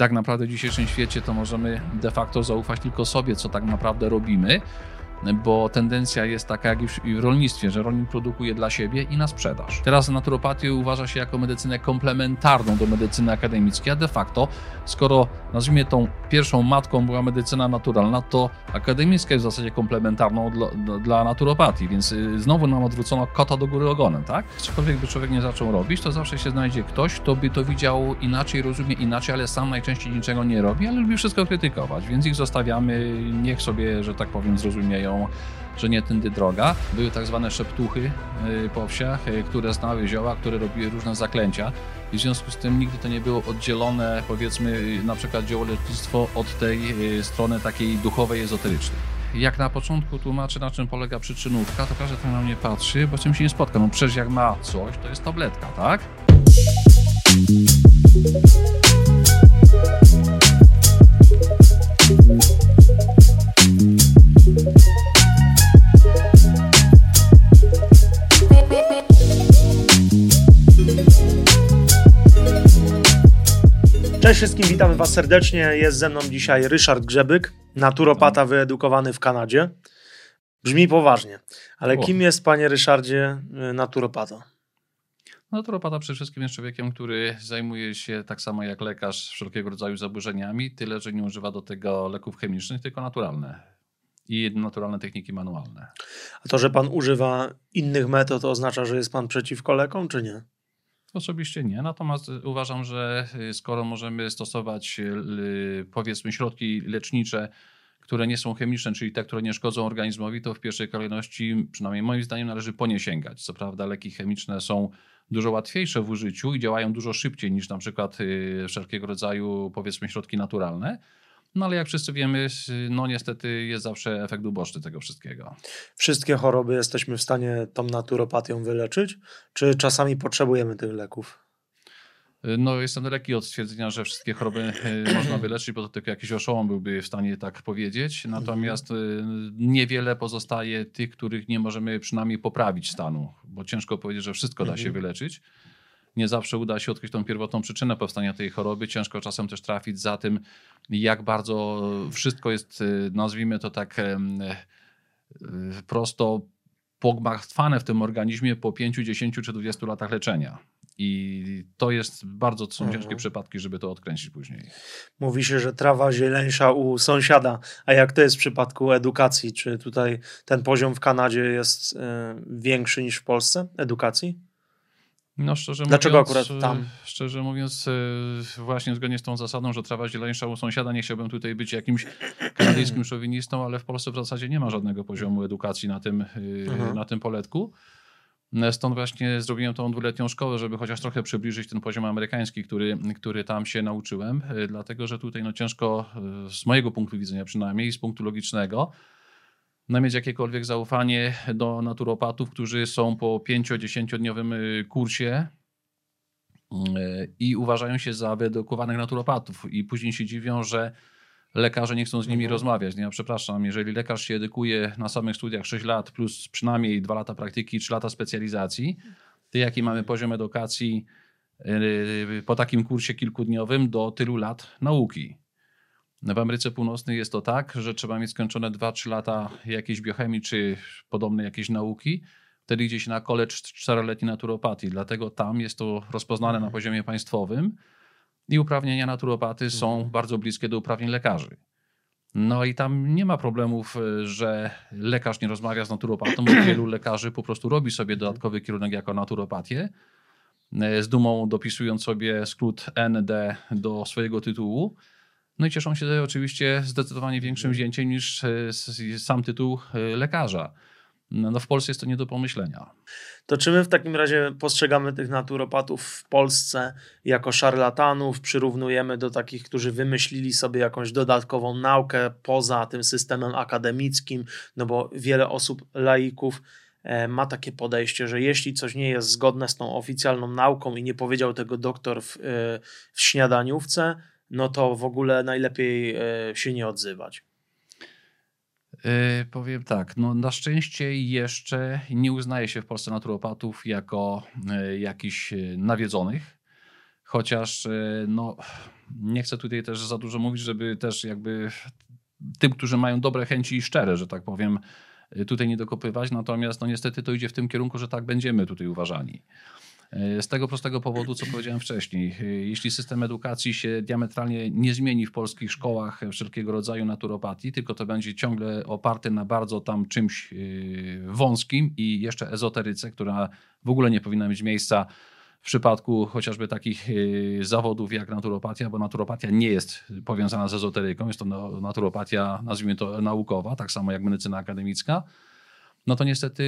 tak naprawdę w dzisiejszym świecie to możemy de facto zaufać tylko sobie, co tak naprawdę robimy bo tendencja jest taka jak i w rolnictwie, że rolnik produkuje dla siebie i na sprzedaż. Teraz naturopatię uważa się jako medycynę komplementarną do medycyny akademickiej, a de facto, skoro nazwijmy tą pierwszą matką była medycyna naturalna, to akademicka jest w zasadzie komplementarną dla, dla naturopatii, więc y, znowu nam odwrócono kota do góry ogonem, tak? Cokolwiek by człowiek nie zaczął robić, to zawsze się znajdzie ktoś, kto by to widział inaczej, rozumie inaczej, ale sam najczęściej niczego nie robi, ale lubi wszystko krytykować, więc ich zostawiamy, niech sobie, że tak powiem, zrozumieją że nie tędy droga. Były tak zwane szeptuchy y, po wsiach, y, które znały zioła, które robiły różne zaklęcia. I w związku z tym nigdy to nie było oddzielone, powiedzmy, na przykład dziełoletnictwo od tej y, strony takiej duchowej, ezoterycznej. Jak na początku tłumaczę, na czym polega przyczynówka, to każdy tak na mnie patrzy, bo czym się nie spotka. No przecież jak ma coś, to jest tabletka, tak? Cześć wszystkim, witamy Was serdecznie. Jest ze mną dzisiaj Ryszard Grzebyk, naturopata wyedukowany w Kanadzie. Brzmi poważnie, ale kim jest, panie Ryszardzie, y, naturopata? Naturopata przede wszystkim jest człowiekiem, który zajmuje się tak samo jak lekarz wszelkiego rodzaju zaburzeniami, tyle że nie używa do tego leków chemicznych, tylko naturalne i naturalne techniki manualne. A to, że pan używa innych metod, oznacza, że jest pan przeciwko lekom, czy nie? Osobiście nie, natomiast uważam, że y, skoro możemy stosować y, powiedzmy środki lecznicze, które nie są chemiczne, czyli te, które nie szkodzą organizmowi, to w pierwszej kolejności, przynajmniej moim zdaniem, należy po nie sięgać. Co prawda, leki chemiczne są dużo łatwiejsze w użyciu i działają dużo szybciej niż na przykład y, wszelkiego rodzaju, powiedzmy, środki naturalne. No ale jak wszyscy wiemy, no niestety jest zawsze efekt uboczny tego wszystkiego. Wszystkie choroby jesteśmy w stanie tą naturopatią wyleczyć, czy czasami potrzebujemy tych leków? No, jestem daleki od stwierdzenia, że wszystkie choroby y, można wyleczyć, bo to tylko jakiś oszołom byłby w stanie tak powiedzieć. Natomiast y, niewiele pozostaje tych, których nie możemy przynajmniej poprawić stanu, bo ciężko powiedzieć, że wszystko da się mhm. wyleczyć nie zawsze uda się odkryć tą pierwotną przyczynę powstania tej choroby. Ciężko czasem też trafić za tym, jak bardzo wszystko jest, y, nazwijmy to tak y, prosto pogmatwane w tym organizmie po 5, 10 czy 20 latach leczenia. I to jest bardzo to są mhm. ciężkie przypadki, żeby to odkręcić później. Mówi się, że trawa zieleńsza u sąsiada. A jak to jest w przypadku edukacji? Czy tutaj ten poziom w Kanadzie jest y, większy niż w Polsce edukacji? No, szczerze Dlaczego mówiąc, akurat tam? Szczerze mówiąc, e, właśnie zgodnie z tą zasadą, że trawa zieleńsza u sąsiada, nie chciałbym tutaj być jakimś kanadyjskim szowinistą, ale w Polsce w zasadzie nie ma żadnego poziomu edukacji na tym, e, na tym poletku. E, stąd właśnie zrobiłem tą dwuletnią szkołę, żeby chociaż trochę przybliżyć ten poziom amerykański, który, który tam się nauczyłem, dlatego że tutaj no ciężko, z mojego punktu widzenia przynajmniej, z punktu logicznego, no, mieć jakiekolwiek zaufanie do naturopatów, którzy są po 5-10-dniowym y, kursie y, i uważają się za wyedukowanych naturopatów i później się dziwią, że lekarze nie chcą z nimi mhm. rozmawiać. Ja przepraszam, jeżeli lekarz się edukuje na samych studiach 6 lat plus przynajmniej 2 lata praktyki, 3 lata specjalizacji, to jaki mamy poziom edukacji y, po takim kursie kilkudniowym do tylu lat nauki? W Ameryce Północnej jest to tak, że trzeba mieć skończone 2-3 lata jakiejś biochemii czy podobnej jakiejś nauki. Wtedy idzie się na college 4-letni naturopatii. Dlatego tam jest to rozpoznane na poziomie państwowym i uprawnienia naturopaty są mhm. bardzo bliskie do uprawnień lekarzy. No i tam nie ma problemów, że lekarz nie rozmawia z naturopatą, bo wielu lekarzy po prostu robi sobie dodatkowy kierunek jako naturopatię, z dumą dopisując sobie skrót ND do swojego tytułu no i cieszą się oczywiście zdecydowanie większym wzięciem niż e, sam tytuł e, lekarza. No, no w Polsce jest to nie do pomyślenia. To czy my w takim razie postrzegamy tych naturopatów w Polsce jako szarlatanów, przyrównujemy do takich, którzy wymyślili sobie jakąś dodatkową naukę poza tym systemem akademickim, no bo wiele osób, laików, e, ma takie podejście, że jeśli coś nie jest zgodne z tą oficjalną nauką i nie powiedział tego doktor w, w śniadaniówce, no to w ogóle najlepiej e, się nie odzywać. Yy, powiem tak, no na szczęście jeszcze nie uznaje się w Polsce naturopatów jako yy, jakichś nawiedzonych, chociaż yy, no, Nie chcę tutaj też za dużo mówić, żeby też jakby tym, którzy mają dobre chęci i szczere, że tak powiem, tutaj nie dokopywać. Natomiast no niestety to idzie w tym kierunku, że tak będziemy tutaj uważani. Z tego prostego powodu, co powiedziałem wcześniej. Jeśli system edukacji się diametralnie nie zmieni w polskich szkołach wszelkiego rodzaju naturopatii, tylko to będzie ciągle oparte na bardzo tam czymś wąskim i jeszcze ezoteryce, która w ogóle nie powinna mieć miejsca w przypadku chociażby takich zawodów jak naturopatia, bo naturopatia nie jest powiązana z ezoteryką, jest to naturopatia, nazwijmy to naukowa, tak samo jak medycyna akademicka no to niestety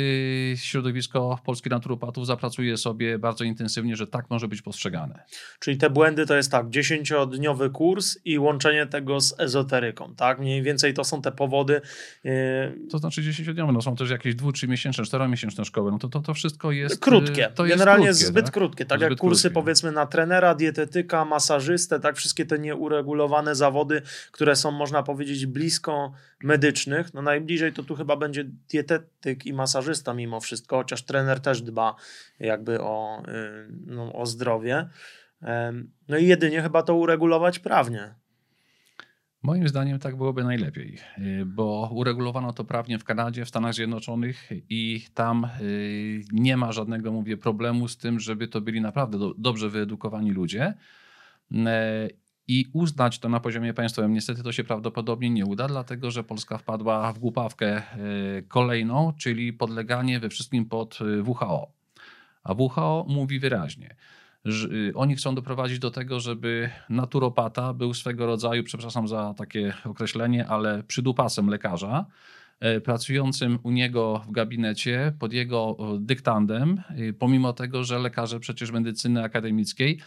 środowisko polskich naturopatów zapracuje sobie bardzo intensywnie, że tak może być postrzegane. Czyli te błędy to jest tak, dziesięciodniowy kurs i łączenie tego z ezoteryką, tak? Mniej więcej to są te powody. Yy... To znaczy dziesięciodniowe, no są też jakieś dwu, trzymiesięczne, czteromiesięczne szkoły, no to, to, to wszystko jest... Krótkie, to jest generalnie krótkie, zbyt tak? krótkie, tak zbyt jak kursy krótkie. powiedzmy na trenera, dietetyka, masażystę, tak? Wszystkie te nieuregulowane zawody, które są można powiedzieć blisko medycznych, no najbliżej to tu chyba będzie dietetyk i masażysta mimo wszystko, chociaż trener też dba jakby o, y, no, o zdrowie. No i jedynie chyba to uregulować prawnie. Moim zdaniem tak byłoby najlepiej, y, bo uregulowano to prawnie w Kanadzie, w Stanach Zjednoczonych i tam y, nie ma żadnego, mówię, problemu z tym, żeby to byli naprawdę dobrze wyedukowani ludzie i uznać to na poziomie państwowym. Niestety to się prawdopodobnie nie uda, dlatego że Polska wpadła w głupawkę e, kolejną, czyli podleganie we wszystkim pod e, WHO. A WHO mówi wyraźnie, że e, oni chcą doprowadzić do tego, żeby naturopata był swego rodzaju, przepraszam za takie określenie, ale przydupasem lekarza, pracującym u niego w gabinecie pod jego dyktandem, pomimo tego, że lekarze przecież medycyny akademickiej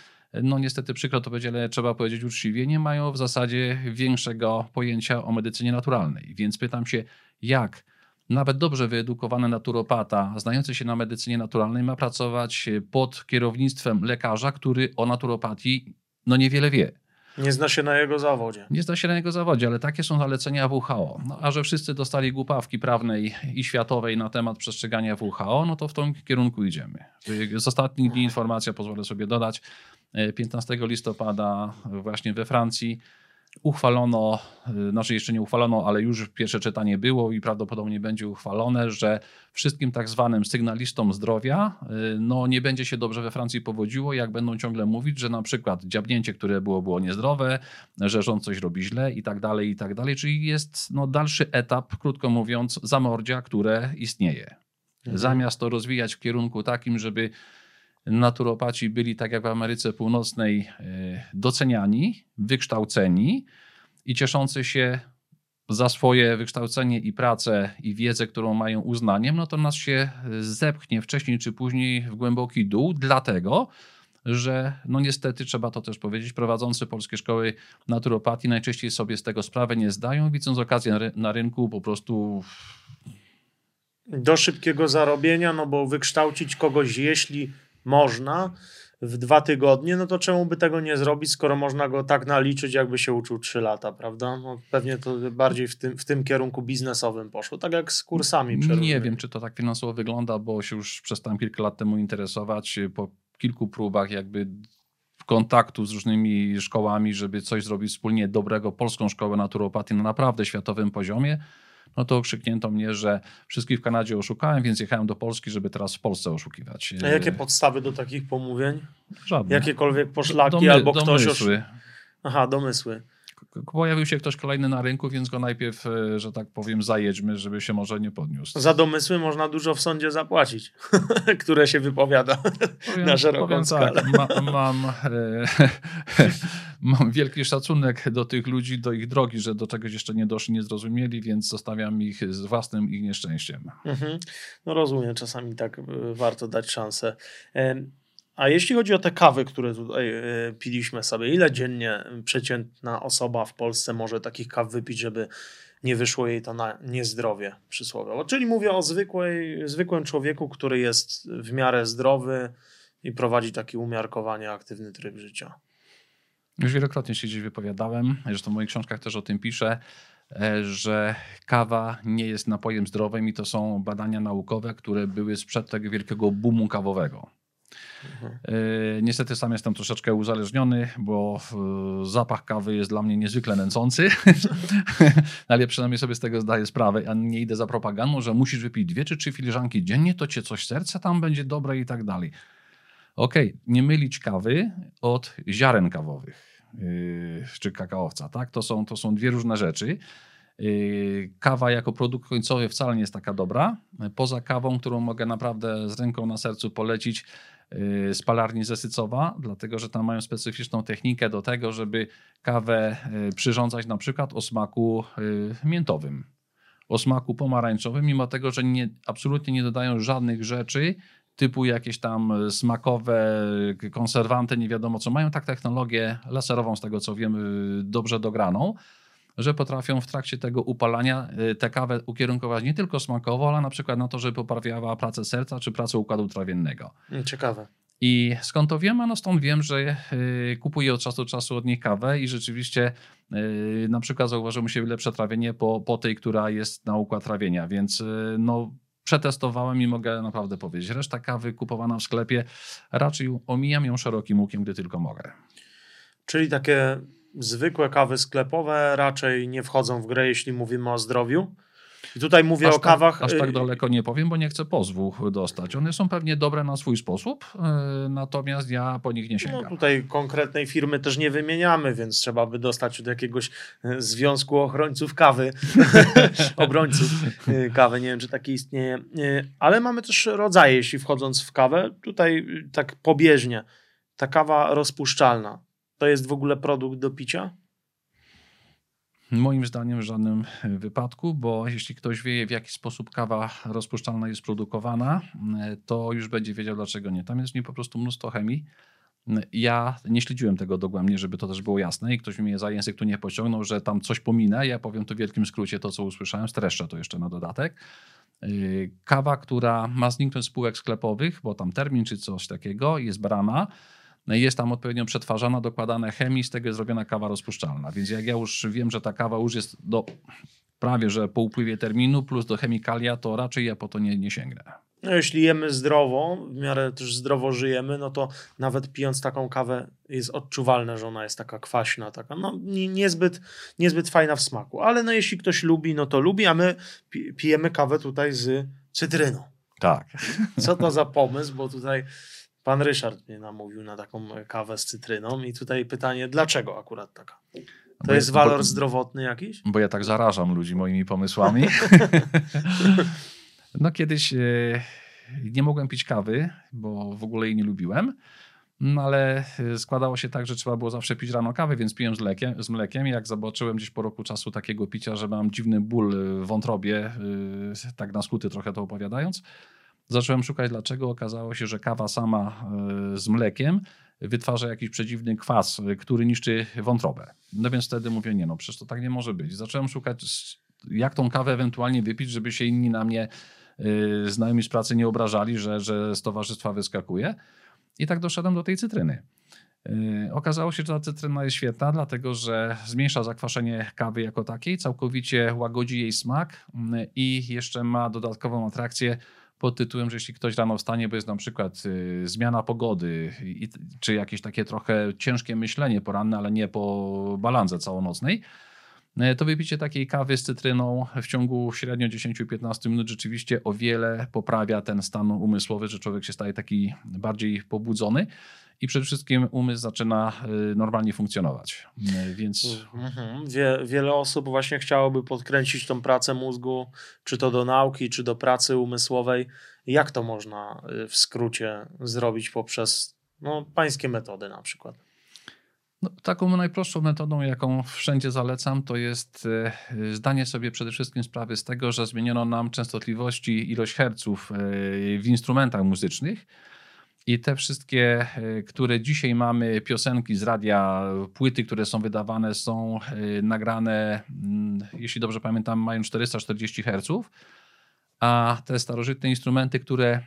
no niestety przykro to będzie, ale trzeba powiedzieć uczciwie, nie mają w zasadzie większego pojęcia o medycynie naturalnej. Więc pytam się, jak nawet dobrze wyedukowany naturopata, znający się na medycynie naturalnej, ma pracować pod kierownictwem lekarza, który o naturopatii no niewiele wie. Nie zna się na jego zawodzie. Nie zna się na jego zawodzie, ale takie są zalecenia WHO. No, a że wszyscy dostali głupawki prawnej i światowej na temat przestrzegania WHO, no to w tym kierunku idziemy. Z ostatnich dni informacja, pozwolę sobie dodać, 15 listopada właśnie we Francji uchwalono, znaczy jeszcze nie uchwalono, ale już pierwsze czytanie było i prawdopodobnie będzie uchwalone, że wszystkim tak zwanym sygnalistom zdrowia y, no, nie będzie się dobrze we Francji powodziło, jak będą ciągle mówić, że na przykład dziabnięcie, które było, było niezdrowe, że rząd coś robi źle i tak dalej, i tak dalej. Czyli jest no, dalszy etap, krótko mówiąc, zamordzia, które istnieje. Mhm. Zamiast to rozwijać w kierunku takim, żeby naturopaci byli, tak jak w Ameryce Północnej, e, doceniani, wykształceni i cieszący się za swoje wykształcenie i pracę i wiedzę, którą mają uznaniem, no to nas się zepchnie wcześniej czy później w głęboki dół, dlatego, że no niestety trzeba to też powiedzieć, prowadzący polskie szkoły naturopatii najczęściej sobie z tego sprawę nie zdają, widząc okazję na rynku po prostu do szybkiego zarobienia, no bo wykształcić kogoś, jeśli można w dwa tygodnie, no to czemu by tego nie zrobić, skoro można go tak naliczyć, jakby się uczył trzy lata, prawda? No pewnie to bardziej w tym, w tym kierunku biznesowym poszło, tak jak z kursami. Nie wiem, czy to tak finansowo wygląda, bo się już przestałem kilka lat temu interesować. Po kilku próbach jakby kontaktu z różnymi szkołami, żeby coś zrobić wspólnie dobrego, polską szkołę naturopatii na naprawdę światowym poziomie, no to okrzyknięto mnie, że wszystkich w Kanadzie oszukałem, więc jechałem do Polski, żeby teraz w Polsce oszukiwać. A jakie podstawy do takich pomówień? Żadne. Jakiekolwiek poszlaki albo ktoś... Domysły. Aha, domysły pojawił się ktoś kolejny na rynku, więc go najpierw, e, że tak powiem, zajedźmy, żeby się może nie podniósł. Za domysły można dużo w sądzie zapłacić, które się wypowiada powiem, na szeroką tak, skalę. Tak, ma, mam, e, mam wielki szacunek do tych ludzi, do ich drogi, że do czegoś jeszcze nie doszli, nie zrozumieli, więc zostawiam ich z własnym ich nieszczęściem. Mhm. No rozumiem, czasami tak e, warto dać szansę. A jeśli chodzi o te kawy, które tutaj e, piliśmy sobie, ile dziennie przeciętna osoba w Polsce może takich kaw wypić, żeby nie wyszło jej to na niezdrowie przysłowiowo? Czyli mówię o zwykłej, zwykłym człowieku, który jest w miarę zdrowy i prowadzi taki umiarkowany, aktywny tryb życia. Już wielokrotnie się gdzieś wypowiadałem, zresztą w moich książkach też o tym piszę, e, że kawa nie jest napojem zdrowym i to są badania naukowe, które były sprzed tego wielkiego boomu kawowego. Mhm. Niestety sam jestem troszeczkę uzależniony, bo zapach kawy jest dla mnie niezwykle nęcący, ale przynajmniej sobie z tego zdaję sprawę, a nie idę za propagandą, że musisz wypić dwie czy trzy filiżanki dziennie, to cię coś serce tam będzie dobre i tak dalej. Okej, okay, nie mylić kawy od ziaren kawowych yy, czy kakaowca, tak? To są, to są dwie różne rzeczy. Kawa jako produkt końcowy wcale nie jest taka dobra. Poza kawą, którą mogę naprawdę z ręką na sercu polecić, spalarni zesycowa, dlatego że tam mają specyficzną technikę do tego, żeby kawę przyrządzać na przykład o smaku miętowym, o smaku pomarańczowym, mimo tego, że nie, absolutnie nie dodają żadnych rzeczy, typu jakieś tam smakowe konserwanty, nie wiadomo co, mają tak technologię laserową, z tego co wiem, dobrze dograną, że potrafią w trakcie tego upalania y, tę kawę ukierunkować nie tylko smakowo, ale na przykład na to, żeby poprawiała pracę serca czy pracę układu trawiennego. Mm, ciekawe. I skąd to wiem? No stąd wiem, że y, kupuję od czasu do czasu od nich kawę i rzeczywiście y, na przykład zauważyłem się lepsze trawienie po, po tej, która jest na układ trawienia, więc no przetestowałem i mogę naprawdę powiedzieć. Reszta kawy kupowana w sklepie raczej omijam ją szerokim łukiem, gdy tylko mogę. Czyli takie zwykłe kawy sklepowe raczej nie wchodzą w grę, jeśli mówimy o zdrowiu. I tutaj mówię aż o tak, kawach. Aż tak y, daleko nie powiem, bo nie chcę pozwu dostać. One są pewnie dobre na swój sposób, y, natomiast ja po nich nie sięgam. No tutaj konkretnej firmy też nie wymieniamy, więc trzeba by dostać od jakiegoś y, związku ochrońców kawy, obrońców kawy. Nie wiem, czy taki istnieje. Ale mamy też rodzaje, jeśli wchodząc w kawę. Tutaj tak pobieżnie. Ta kawa rozpuszczalna. To jest w ogóle produkt do picia? Moim zdaniem w żadnym wypadku, bo jeśli ktoś wie, w jaki sposób kawa rozpuszczalna jest produkowana, to już będzie wiedział, dlaczego nie. Tam jest w niej po prostu mnóstwo chemii. Ja nie śledziłem tego dogłębnie, żeby to też było jasne i ktoś mnie za język tu nie pociągnął, że tam coś pominę. Ja powiem to w wielkim skrócie to, co usłyszałem, streszczę to jeszcze na dodatek. Yy, kawa, która ma zniknąć z spółek sklepowych, bo tam termin czy coś takiego, jest brana jest tam odpowiednio przetwarzana, dokładane chemii, z tego jest zrobiona kawa rozpuszczalna. Więc jak ja już wiem, że ta kawa już jest do prawie, że po upływie terminu plus do chemikalia, to raczej ja po to nie, nie sięgnę. No, jeśli jemy zdrowo, w miarę też zdrowo żyjemy, no to nawet pijąc taką kawę jest odczuwalne, że ona jest taka kwaśna, taka no, niezbyt, niezbyt fajna w smaku. Ale no, jeśli ktoś lubi, no to lubi, a my pijemy kawę tutaj z cytryną. Tak. Co to za pomysł, bo tutaj Pan Ryszard mnie namówił na taką kawę z cytryną i tutaj pytanie, dlaczego akurat taka? To bo jest walor bo, zdrowotny jakiś? Bo ja tak zarażam ludzi moimi pomysłami. no kiedyś e, nie mogłem pić kawy, bo w ogóle jej nie lubiłem. No ale e, składało się tak, że trzeba było zawsze pić rano kawę, więc piłem z mlekiem. Z mlekiem. Jak zobaczyłem gdzieś po roku czasu takiego picia, że mam dziwny ból w wątrobie, e, tak na skróty trochę to opowiadając, Zacząłem szukać dlaczego. Okazało się, że kawa sama e, z mlekiem wytwarza jakiś przedziwny kwas, e, który niszczy wątrobę. No więc wtedy mówię, nie no, przecież to tak nie może być. Zacząłem szukać, jak tą kawę ewentualnie wypić, żeby się inni na mnie yy, znajomi z pracy nie obrażali, że, że z towarzystwa wyskakuje. I tak doszedłem do tej cytryny. Okazało się, że ta cytryna jest świetna, dlatego że zmniejsza zakwaszenie kawy jako takiej, całkowicie łagodzi jej smak yy, i jeszcze ma dodatkową atrakcję pod tytułem, że jeśli ktoś rano wstanie, bo jest na przykład y, zmiana pogody, i, czy jakieś takie trochę ciężkie myślenie poranne, ale nie po balandze całonocnej, y, to wypicie takiej kawy z cytryną w ciągu średnio 10-15 minut rzeczywiście o wiele poprawia ten stan umysłowy, że człowiek się staje taki bardziej pobudzony i przede wszystkim umysł zaczyna y, normalnie funkcjonować. Y, więc... Mhm. Wie, wiele osób właśnie chciałoby podkręcić tą pracę mózgu, czy to do nauki, czy do pracy umysłowej. Jak to można y, w skrócie zrobić poprzez no, pańskie metody na przykład? No, taką najprostszą metodą, jaką wszędzie zalecam, to jest zdanie sobie przede wszystkim sprawy z tego, że zmieniono nam częstotliwości, ilość herców w instrumentach muzycznych i te wszystkie, e, które dzisiaj mamy, piosenki z radia, płyty, które są wydawane, są e, nagrane, mm, jeśli dobrze pamiętam, mają 440 Hz, a te starożytne instrumenty, które e,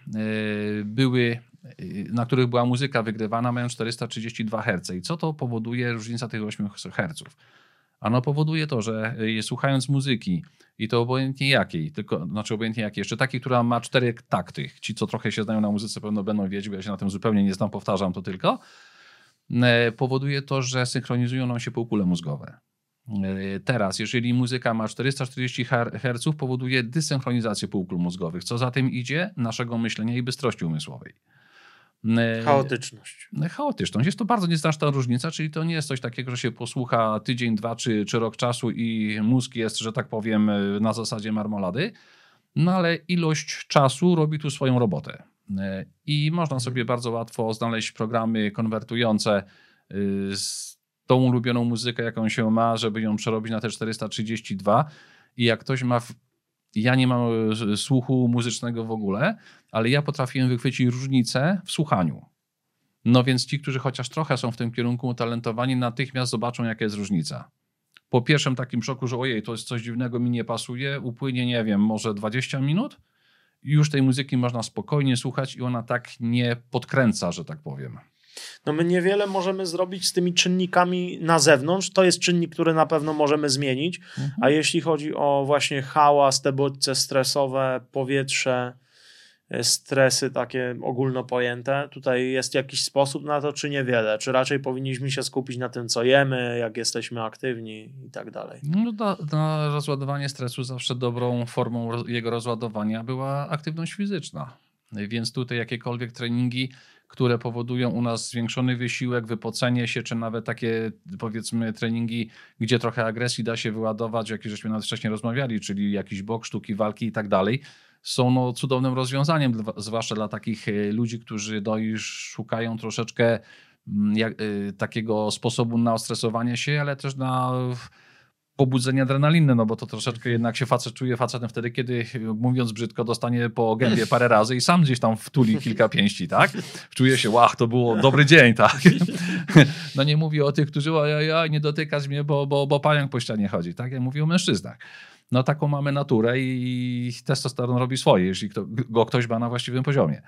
były, na których była muzyka wygrywana, mają 432 Hz. I co to powoduje różnica tych 8 Hz? Ano powoduje to, że słuchając muzyki, i to obojętnie jakiej, tylko, znaczy obojętnie jakiej, jeszcze takiej, która ma cztery takty. Ci, co trochę się znają na muzyce, pewno będą wiedzieć, bo ja się na tym zupełnie nie znam, powtarzam to tylko. Powoduje to, że synchronizują nam się półkule mózgowe. Teraz, jeżeli muzyka ma 440 Hz, powoduje dysynchronizację półkul mózgowych. Co za tym idzie? Naszego myślenia i bystrości umysłowej. Chaotyczność. Chaotyczność. Jest to bardzo nieznaczna różnica, czyli to nie jest coś takiego, że się posłucha tydzień, dwa czy, czy rok czasu i mózg jest, że tak powiem, na zasadzie marmolady. No ale ilość czasu robi tu swoją robotę. I można mhm. sobie bardzo łatwo znaleźć programy konwertujące z tą ulubioną muzykę, jaką się ma, żeby ją przerobić na te 432. I jak ktoś ma ja nie mam e, słuchu muzycznego w ogóle, ale ja potrafiłem wychwycić różnicę w słuchaniu. No więc ci, którzy chociaż trochę są w tym kierunku utalentowani, natychmiast zobaczą, jaka jest różnica. Po pierwszym takim szoku, że ojej, to jest coś dziwnego, mi nie pasuje, upłynie, nie wiem, może 20 minut już tej muzyki można spokojnie słuchać i ona tak nie podkręca, że tak powiem no my niewiele możemy zrobić z tymi czynnikami na zewnątrz. To jest czynnik, który na pewno możemy zmienić. Mhm. A jeśli chodzi o właśnie hałas, te bodźce stresowe, powietrze, e, stresy takie ogólnopojęte, tutaj jest jakiś sposób na to, czy niewiele? Czy raczej powinniśmy się skupić na tym, co jemy, jak jesteśmy aktywni i tak dalej? No, na, na rozładowanie stresu zawsze dobrą formą jego rozładowania była aktywność fizyczna. Więc tutaj jakiekolwiek treningi które powodują u nas zwiększony wysiłek, wypocenie się, czy nawet takie powiedzmy treningi, gdzie trochę agresji da się wyładować, jak żeśmy nawet wcześniej rozmawiali, czyli jakiś bok, sztuki walki i tak dalej, są no cudownym rozwiązaniem, zwłaszcza dla takich e, ludzi, którzy no szukają troszeczkę mm, jak, y, takiego sposobu na ostresowanie się, ale też na pobudzenie adrenaliny, no bo to troszeczkę jednak się facet czuje facetem wtedy, kiedy mówiąc brzydko dostanie po gębie parę razy i sam gdzieś tam wtuli kilka pięści, tak? Czuje się, łach, to było dobry dzień, tak? No nie mówię o tych, którzy ja nie dotykać mnie, bo, bo, bo pająk po ścianie chodzi, tak? Ja mówię o mężczyznach. No taką mamy naturę i testosteron robi swoje, jeśli kto, go ktoś ma na właściwym poziomie.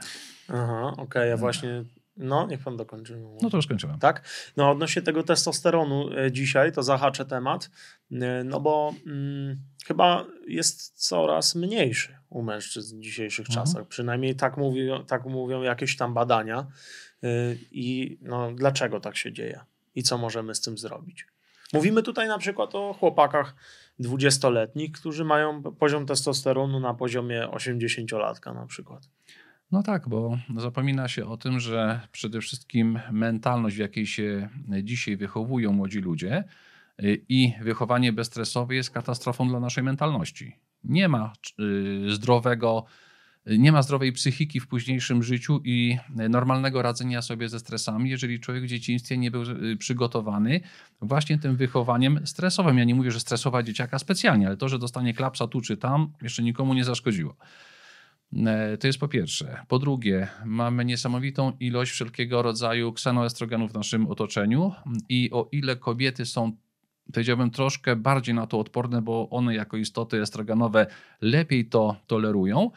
Aha, okej, okay. ja właśnie no, niech pan dokończy. No to już skończyłem. Tak? No odnośnie tego testosteronu e, dzisiaj, to zahaczę temat, e, no bo mm, chyba jest coraz mniejszy u mężczyzn w dzisiejszych mhm. czasach. Przynajmniej tak mówią, tak mówią jakieś tam badania. E, I no, dlaczego tak się dzieje? I co możemy z tym zrobić? Mówimy tutaj na przykład o chłopakach dwudziestoletnich, którzy mają poziom testosteronu na poziomie 80-latka na przykład. No tak, bo zapomina się o tym, że przede wszystkim mentalność, w jakiej się dzisiaj wychowują młodzi ludzie y, i wychowanie bezstresowe jest katastrofą dla naszej mentalności. Nie ma y, zdrowego, nie ma zdrowej psychiki w późniejszym życiu i normalnego radzenia sobie ze stresami, jeżeli człowiek w dzieciństwie nie był y, przygotowany właśnie tym wychowaniem stresowym. Ja nie mówię, że stresować dzieciaka specjalnie, ale to, że dostanie klapsa tu czy tam, jeszcze nikomu nie zaszkodziło. E, to jest po pierwsze. Po drugie, mamy niesamowitą ilość wszelkiego rodzaju ksenoestrogenów w naszym otoczeniu i o ile kobiety są powiedziałbym troszkę bardziej na to odporne, bo one jako istoty estrogenowe lepiej to tolerują,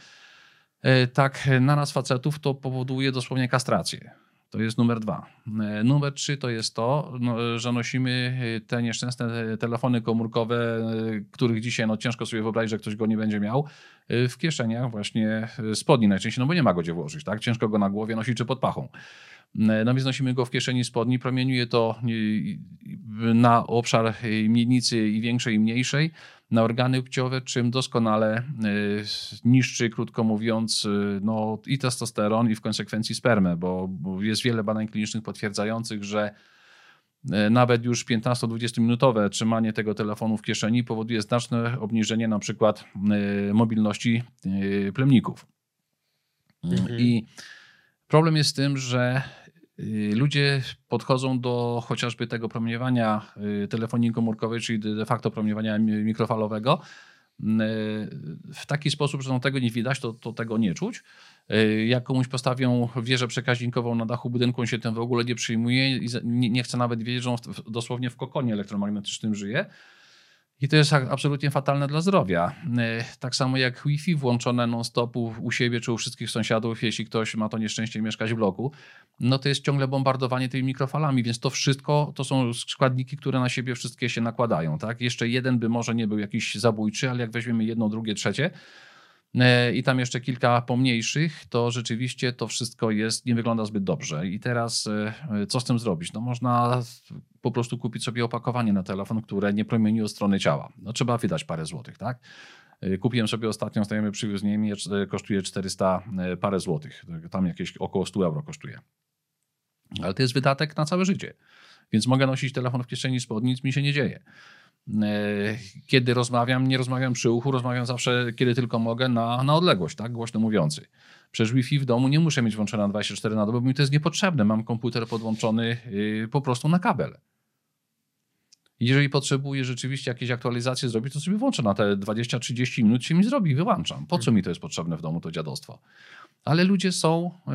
e, tak na nas facetów to powoduje dosłownie kastrację. To jest numer dwa. E, numer trzy to jest to, no, że nosimy te nieszczęsne telefony komórkowe, których dzisiaj no, ciężko sobie wyobrazić, że ktoś go nie będzie miał, w kieszeniach właśnie spodni najczęściej, no bo nie ma go gdzie włożyć, tak? Ciężko go na głowie nosić czy pod pachą. No więc nosimy go w kieszeni spodni, promieniuje to na obszar miednicy i większej i mniejszej, na organy płciowe, czym doskonale e, niszczy, krótko mówiąc, e, no, i testosteron, i w konsekwencji spermę, bo jest wiele badań klinicznych potwierdzających, że e, nawet już 15-20 minutowe trzymanie tego telefonu w kieszeni powoduje znaczne obniżenie na przykład mobilności plemników. Mhm. I problem jest z tym, że Y, ludzie podchodzą do chociażby tego promieniowania y, telefonii komórkowej, czyli de facto promieniowania mikrofalowego, y, w taki sposób, że no tego nie widać, to, to tego nie czuć. Jak komuś postawią wieżę przekaźnikową na dachu budynku, on się tym w ogóle nie przyjmuje i nie chce nawet wiedzieć, że on dosłownie w kokonie elektromagnetycznym żyje. I to jest absolutnie fatalne dla zdrowia. E, tak samo jak Wi-Fi włączone non-stopu u siebie czy u wszystkich sąsiadów, jeśli ktoś ma to nieszczęście mieszkać w bloku, no to jest ciągle bombardowanie tymi mikrofalami, więc to wszystko to są składniki, które na siebie wszystkie się nakładają. Tak? Jeszcze jeden by może nie był jakiś zabójczy, ale jak weźmiemy jedno, drugie, trzecie, i tam jeszcze kilka pomniejszych, to rzeczywiście to wszystko jest, nie wygląda zbyt dobrze. I teraz e, co z tym zrobić? No można po prostu kupić sobie opakowanie na telefon, które nie promieni od strony ciała. No trzeba wydać parę złotych, tak? E, kupiłem sobie ostatnio, znajomy przywiózł Niemiec, kosztuje 400 parę złotych. Tam jakieś około 100 euro kosztuje. Ale to jest wydatek na całe życie. Więc mogę nosić telefon w kieszeni spod, nic mi się nie dzieje. E, kiedy rozmawiam, nie rozmawiam przy uchu, rozmawiam zawsze, kiedy tylko mogę, na, na odległość, tak, głośno mówiący. Przecież Wi-Fi w domu nie muszę mieć włączone na 24 na dobę, bo mi to jest niepotrzebne. Mam komputer podłączony y, po prostu na kabel. Jeżeli potrzebuję rzeczywiście jakieś aktualizacje zrobić, to sobie włączę na te 20-30 minut, się mi zrobi i wyłączam. Po co mi to jest potrzebne w domu, to dziadostwo? Ale ludzie są y,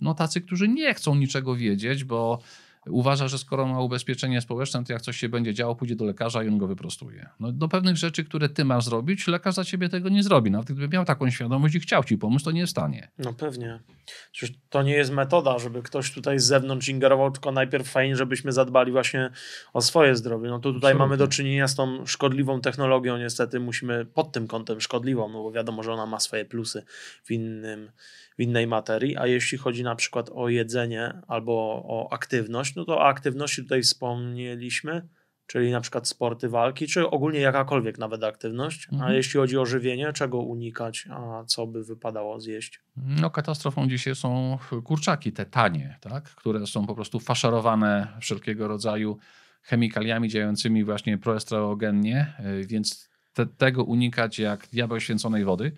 no, tacy, którzy nie chcą niczego wiedzieć, bo uważa, że skoro ma ubezpieczenie społeczne, to jak coś się będzie działo, pójdzie do lekarza i on go wyprostuje. No, do pewnych rzeczy, które ty masz zrobić, lekarz za ciebie tego nie zrobi. Nawet gdyby miał taką świadomość i chciał ci pomóc, to nie jest w stanie. No pewnie. Przecież to nie jest metoda, żeby ktoś tutaj z zewnątrz ingerował, tylko najpierw fajnie, żebyśmy zadbali właśnie o swoje zdrowie. No to tutaj Absolutnie. mamy do czynienia z tą szkodliwą technologią, niestety musimy pod tym kątem szkodliwą, no bo wiadomo, że ona ma swoje plusy w innym w innej materii, a jeśli chodzi na przykład o jedzenie albo o aktywność, no to o aktywności tutaj wspomnieliśmy, czyli na przykład sporty walki, czy ogólnie jakakolwiek nawet aktywność. Mhm. A jeśli chodzi o żywienie, czego unikać, a co by wypadało zjeść? No katastrofą dzisiaj są kurczaki, te tanie, tak? które są po prostu faszerowane wszelkiego rodzaju chemikaliami działającymi właśnie proestrogennie, więc te, tego unikać jak diabeł święconej wody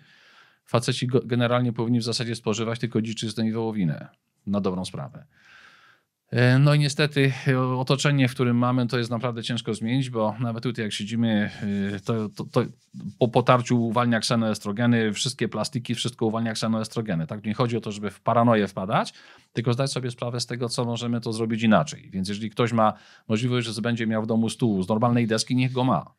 faceci generalnie powinni w zasadzie spożywać tylko dziczyznę i wołowinę na dobrą sprawę. E, no i niestety e, otoczenie, w którym mamy, to jest naprawdę ciężko zmienić, bo nawet tutaj jak siedzimy, e, to, to, to po potarciu uwalnia ksenoestrogeny, wszystkie plastiki, wszystko uwalnia ksenoestrogeny. Tak nie chodzi o to, żeby w paranoję wpadać, tylko zdać sobie sprawę z tego, co możemy to zrobić inaczej. Więc jeżeli ktoś ma możliwość, że będzie miał w domu stół z normalnej deski, niech go ma.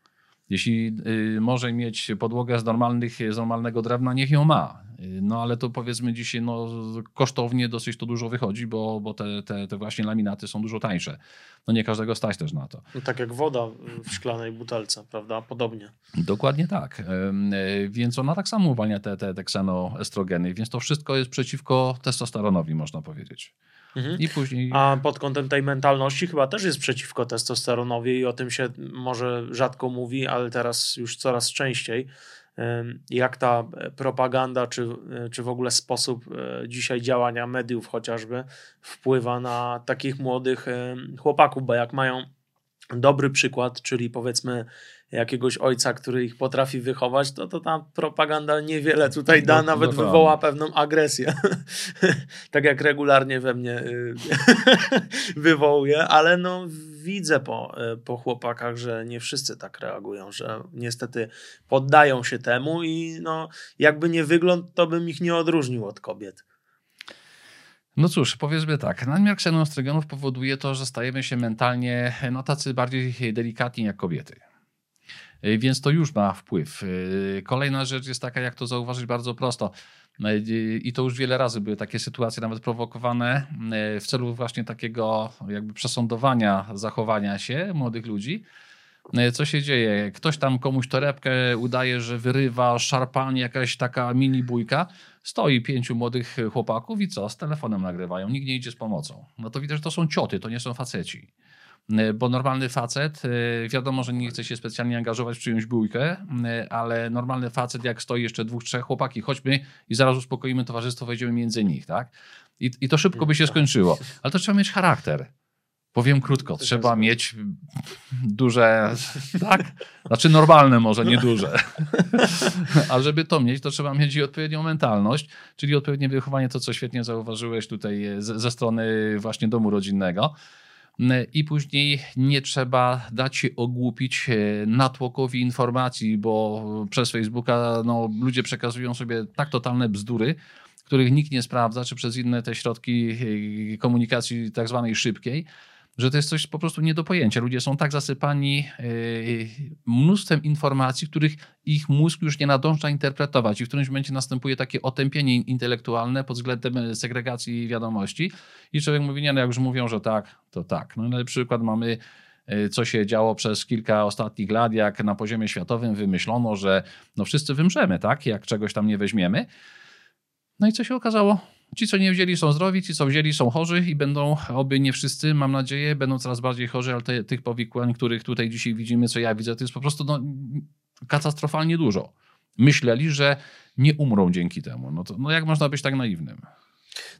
Jeśli y, może mieć podłogę z, normalnych, z normalnego drewna, niech ją ma. Y, no ale to powiedzmy dzisiaj no, kosztownie dosyć to dużo wychodzi, bo, bo te, te, te właśnie laminaty są dużo tańsze. No nie każdego stać też na to. No, tak jak woda w szklanej butelce, prawda? Podobnie. Dokładnie tak. Y, więc ona tak samo uwalnia te, te, te ksenoestrogeny, więc to wszystko jest przeciwko testosteronowi, można powiedzieć. Mhm. I później... A pod kątem tej mentalności chyba też jest przeciwko testosteronowi i o tym się może rzadko mówi, ale teraz już coraz częściej. Jak ta propaganda, czy, czy w ogóle sposób e, dzisiaj działania mediów chociażby wpływa na takich młodych chłopaków, bo jak mają dobry przykład, czyli powiedzmy jakiegoś ojca, który ich potrafi wychować, to, to ta propaganda niewiele tutaj da, no, nawet no wywoła pewną agresję. tak jak regularnie we mnie y, wywołuje, ale no widzę po, y, po chłopakach, że nie wszyscy tak reagują, że niestety poddają się temu i no jakby nie wygląd, to bym ich nie odróżnił od kobiet. No cóż, powiedzmy tak, nadmiar ksenoestrogenów powoduje to, że stajemy się mentalnie no, tacy bardziej delikatni jak kobiety. Y, więc to już ma wpływ. Y, kolejna rzecz jest taka, jak to zauważyć bardzo prosto. Y, I to już wiele razy były takie sytuacje, nawet prowokowane w celu właśnie takiego jakby przesądowania zachowania się młodych ludzi. Co się dzieje? Ktoś tam komuś torebkę udaje, że wyrywa, szarpanie, jakaś taka mini bójka. Stoi pięciu młodych chłopaków i co? Z telefonem nagrywają. Nikt nie idzie z pomocą. No to widać, że to są cioty, to nie są faceci. E, bo normalny facet, e, wiadomo, że nie chce się specjalnie angażować w czyjąś bójkę, e, ale normalny facet, jak stoi jeszcze dwóch, trzech chłopaki, chodźmy i zaraz uspokoimy towarzystwo, wejdziemy między nich, tak? I, i to szybko by się skończyło. Ale to trzeba mieć charakter. Powiem krótko, trzeba mieć duże, tak? Znaczy normalne może, nie duże. A żeby to mieć, to trzeba mieć i odpowiednią mentalność, czyli odpowiednie wychowanie, to co świetnie zauważyłeś tutaj ze strony właśnie domu rodzinnego i później nie trzeba dać się ogłupić e, natłokowi informacji, bo przez Facebooka no, ludzie przekazują sobie tak totalne bzdury, których nikt nie sprawdza, czy przez inne te środki e, komunikacji tak zwanej szybkiej, że to jest coś po prostu nie do pojęcia. Ludzie są tak zasypani yy, mnóstwem informacji, których ich mózg już nie nadąża interpretować i w którymś momencie następuje takie otępienie intelektualne pod względem segregacji wiadomości i człowiek mówi, nie no jak już mówią, że tak, to tak. No ale przykład mamy yy, co się działo przez kilka ostatnich lat, jak na poziomie światowym wymyślono, że no wszyscy wymrzemy, tak, jak czegoś tam nie weźmiemy. No i co się okazało? Ci, co nie wzięli, są zdrowi, ci, co wzięli, są chorzy i będą, oby nie wszyscy, mam nadzieję, będą coraz bardziej chorzy, ale te, tych powikłań, których tutaj dzisiaj widzimy, co ja widzę, to jest po prostu no, katastrofalnie dużo. Myśleli, że nie umrą dzięki temu. No, to, no jak można być tak naiwnym?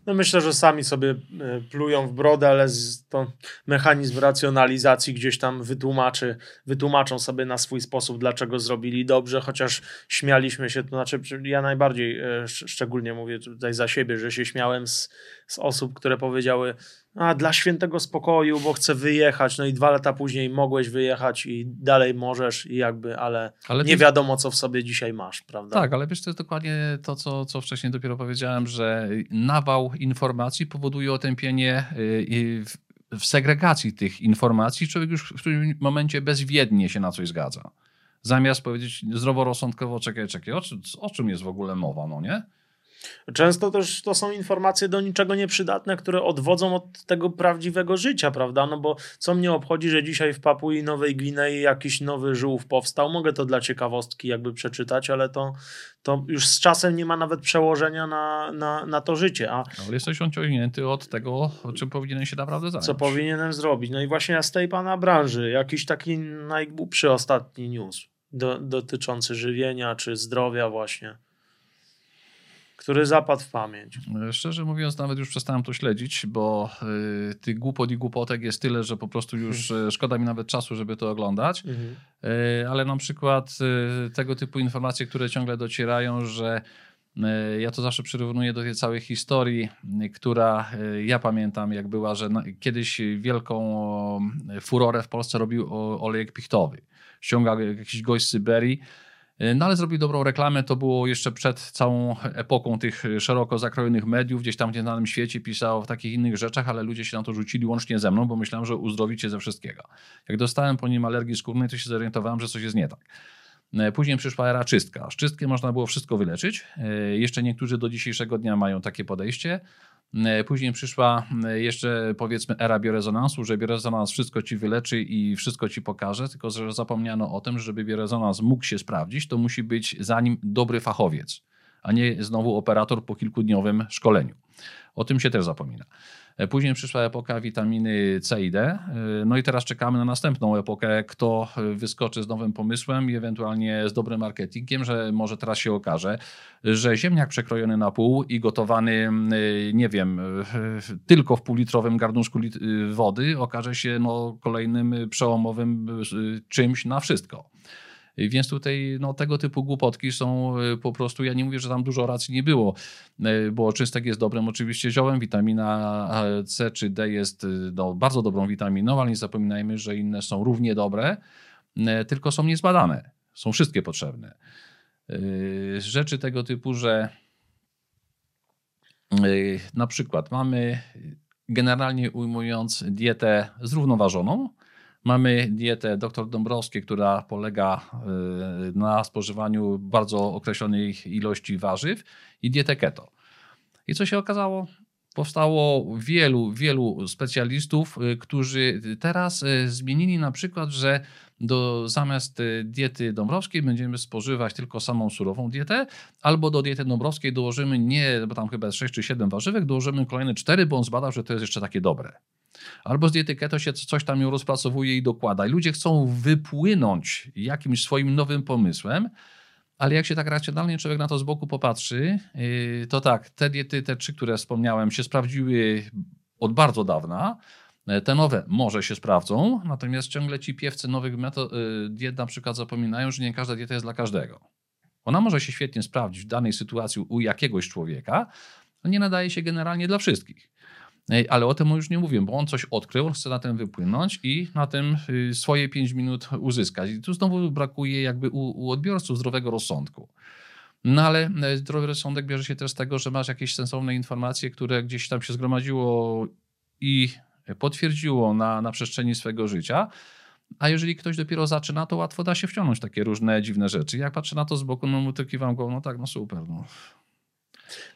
No myślę, że sami sobie e, plują w brodę, ale to mechanizm racjonalizacji gdzieś tam wytłumaczy, wytłumaczą sobie na swój sposób, dlaczego zrobili dobrze, chociaż śmialiśmy się, to znaczy ja najbardziej e, szczególnie mówię tutaj za siebie, że się śmiałem z, z osób, które powiedziały, a dla świętego spokoju, bo chcę wyjechać, no i dwa lata później mogłeś wyjechać i dalej możesz i jakby, ale, ale nie wiadomo, co w sobie dzisiaj masz, prawda? Tak, ale wiesz, to jest dokładnie to, co, co wcześniej dopiero powiedziałem, że nawał informacji powoduje otępienie y, w segregacji tych informacji. Człowiek już w którymś momencie bezwiednie się na coś zgadza. Zamiast powiedzieć zdroworozsądkowo, czekaj, czekaj, o, o czym jest w ogóle mowa, no nie? Często też to są informacje do niczego nieprzydatne, które odwodzą od tego prawdziwego życia, prawda? No bo co mnie obchodzi, że dzisiaj w Papui Nowej Gwinei jakiś nowy żółw powstał. Mogę to dla ciekawostki jakby przeczytać, ale to, to już z czasem nie ma nawet przełożenia na, na, na to życie. A ale jesteś ociągnięty od tego, czym powinienem się naprawdę zająć. Co powinienem zrobić. No i właśnie z tej pana branży, jakiś taki najgłupszy ostatni news do, dotyczący żywienia czy zdrowia właśnie który zapadł w pamięć. Szczerze mówiąc, nawet już przestałem to śledzić, bo y, tych głupot i głupotek jest tyle, że po prostu już hmm. y, szkoda mi nawet czasu, żeby to oglądać. Hmm. Y, ale na przykład y, tego typu informacje, które ciągle docierają, że ja to zawsze przyrównuję do tej całej historii, która ja pamiętam, jak była, że kiedyś wielką furorę w Polsce robił olejek pichtowy. Ściągał jakiś gość z Syberii E, no ale zrobił dobrą reklamę, to było jeszcze przed całą epoką tych szeroko zakrojonych mediów, gdzieś tam w nieznanym świecie pisał w takich innych rzeczach, ale ludzie się na to rzucili łącznie ze mną, bo myślałem, że uzdrowicie ze wszystkiego. Jak dostałem po nim alergii skórnej, to się zorientowałem, że coś jest nie tak. E, później przyszła era czystka. Z czystkiem można było wszystko wyleczyć. E, jeszcze niektórzy do dzisiejszego dnia mają takie podejście. E, później przyszła e, jeszcze powiedzmy era biorezonansu, że biorezonans wszystko ci wyleczy i wszystko ci pokaże, tylko że zapomniano o tym, że żeby biorezonans mógł się sprawdzić, to musi być za nim dobry fachowiec, a nie znowu operator po kilkudniowym szkoleniu. O tym się też zapomina. E, później przyszła epoka witaminy C i D. E, no i teraz czekamy na następną epokę, kto wyskoczy z nowym pomysłem i ewentualnie z dobrym marketingiem, że może teraz się okaże, że ziemniak przekrojony na pół i gotowany, e, nie wiem, tylko w półlitrowym garnuszku wody okaże się no, kolejnym przełomowym czymś na wszystko. Więc tutaj no, tego typu głupotki są y, po prostu, ja nie mówię, że tam dużo racji nie było, y, bo czystek jest dobrym oczywiście ziołem, witamina C czy D jest y, no, bardzo dobrą witaminą, ale nie zapominajmy, że inne są równie dobre, tylko są niezbadane. Są wszystkie potrzebne. Rzeczy tego typu, że na przykład mamy generalnie ujmując dietę zrównoważoną, Mamy dietę dr Dąbrowskiej, która polega y, na spożywaniu bardzo określonej ilości warzyw i dietę keto. I co się okazało? Powstało wielu, wielu specjalistów, y, którzy teraz y, zmienili na przykład, że do, zamiast diety dąbrowskiej będziemy spożywać tylko samą surową dietę, albo do diety dąbrowskiej dołożymy nie, bo tam chyba 6 czy 7 warzywek, dołożymy kolejne 4, bo on zbadał, że to jest jeszcze takie dobre. Albo z diety keto się coś tam ją rozpracowuje i dokłada. I ludzie chcą wypłynąć jakimś swoim nowym pomysłem, ale jak się tak racjonalnie człowiek na to z boku popatrzy, yy, to tak, te diety, te trzy, które wspomniałem, się sprawdziły od bardzo dawna. Te nowe może się sprawdzą, natomiast ciągle ci piewcy nowych metod, yy, diet na przykład zapominają, że nie każda dieta jest dla każdego. Ona może się świetnie sprawdzić w danej sytuacji u jakiegoś człowieka, ale nie nadaje się generalnie dla wszystkich. Ale o tym już nie mówię, bo on coś odkrył, chce na tym wypłynąć i na tym y, swoje 5 minut uzyskać. I tu znowu brakuje jakby u, u odbiorców zdrowego rozsądku. No ale e, zdrowy rozsądek bierze się też z tego, że masz jakieś sensowne informacje, które gdzieś tam się zgromadziło i potwierdziło na, na przestrzeni swego życia. A jeżeli ktoś dopiero zaczyna, to łatwo da się wciągnąć takie różne dziwne rzeczy. Jak patrzę na to z boku, no to kiwam go, no tak, no super. No.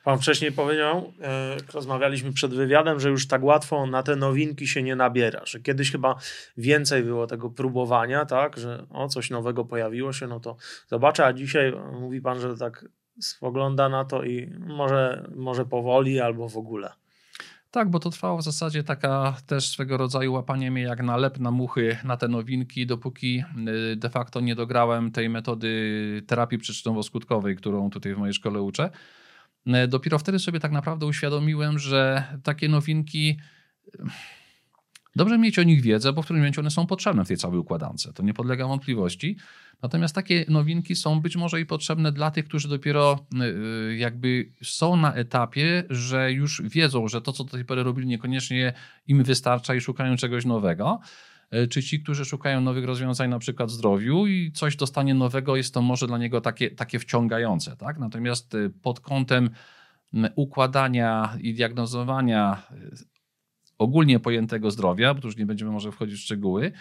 Pan wcześniej powiedział, e, jak rozmawialiśmy przed wywiadem, że już tak łatwo na te nowinki się nie nabiera, że kiedyś chyba więcej było tego próbowania, tak, że o, coś nowego pojawiło się, no to zobaczę, a dzisiaj mówi pan, że tak spogląda na to i może, może powoli albo w ogóle. Tak, bo to trwało w zasadzie taka też swego rodzaju łapanie mnie jak na lep na muchy na te nowinki, dopóki y, de facto nie dograłem tej metody terapii przyczynowo-skutkowej, którą tutaj w mojej szkole uczę. Y, dopiero wtedy sobie tak naprawdę uświadomiłem, że takie nowinki Dobrze mieć o nich wiedzę, bo w którym momencie one są potrzebne w tej całej układance. To nie podlega wątpliwości. Natomiast takie nowinki są być może i potrzebne dla tych, którzy dopiero y, jakby są na etapie, że już wiedzą, że to, co do tej pory robili, niekoniecznie im wystarcza i szukają czegoś nowego czy ci, którzy szukają nowych rozwiązań, na przykład w zdrowiu i coś dostanie nowego, jest to może dla niego takie, takie wciągające. Tak? Natomiast y, pod kątem układania i diagnozowania ogólnie pojętego zdrowia, bo tu już nie będziemy może wchodzić w szczegóły,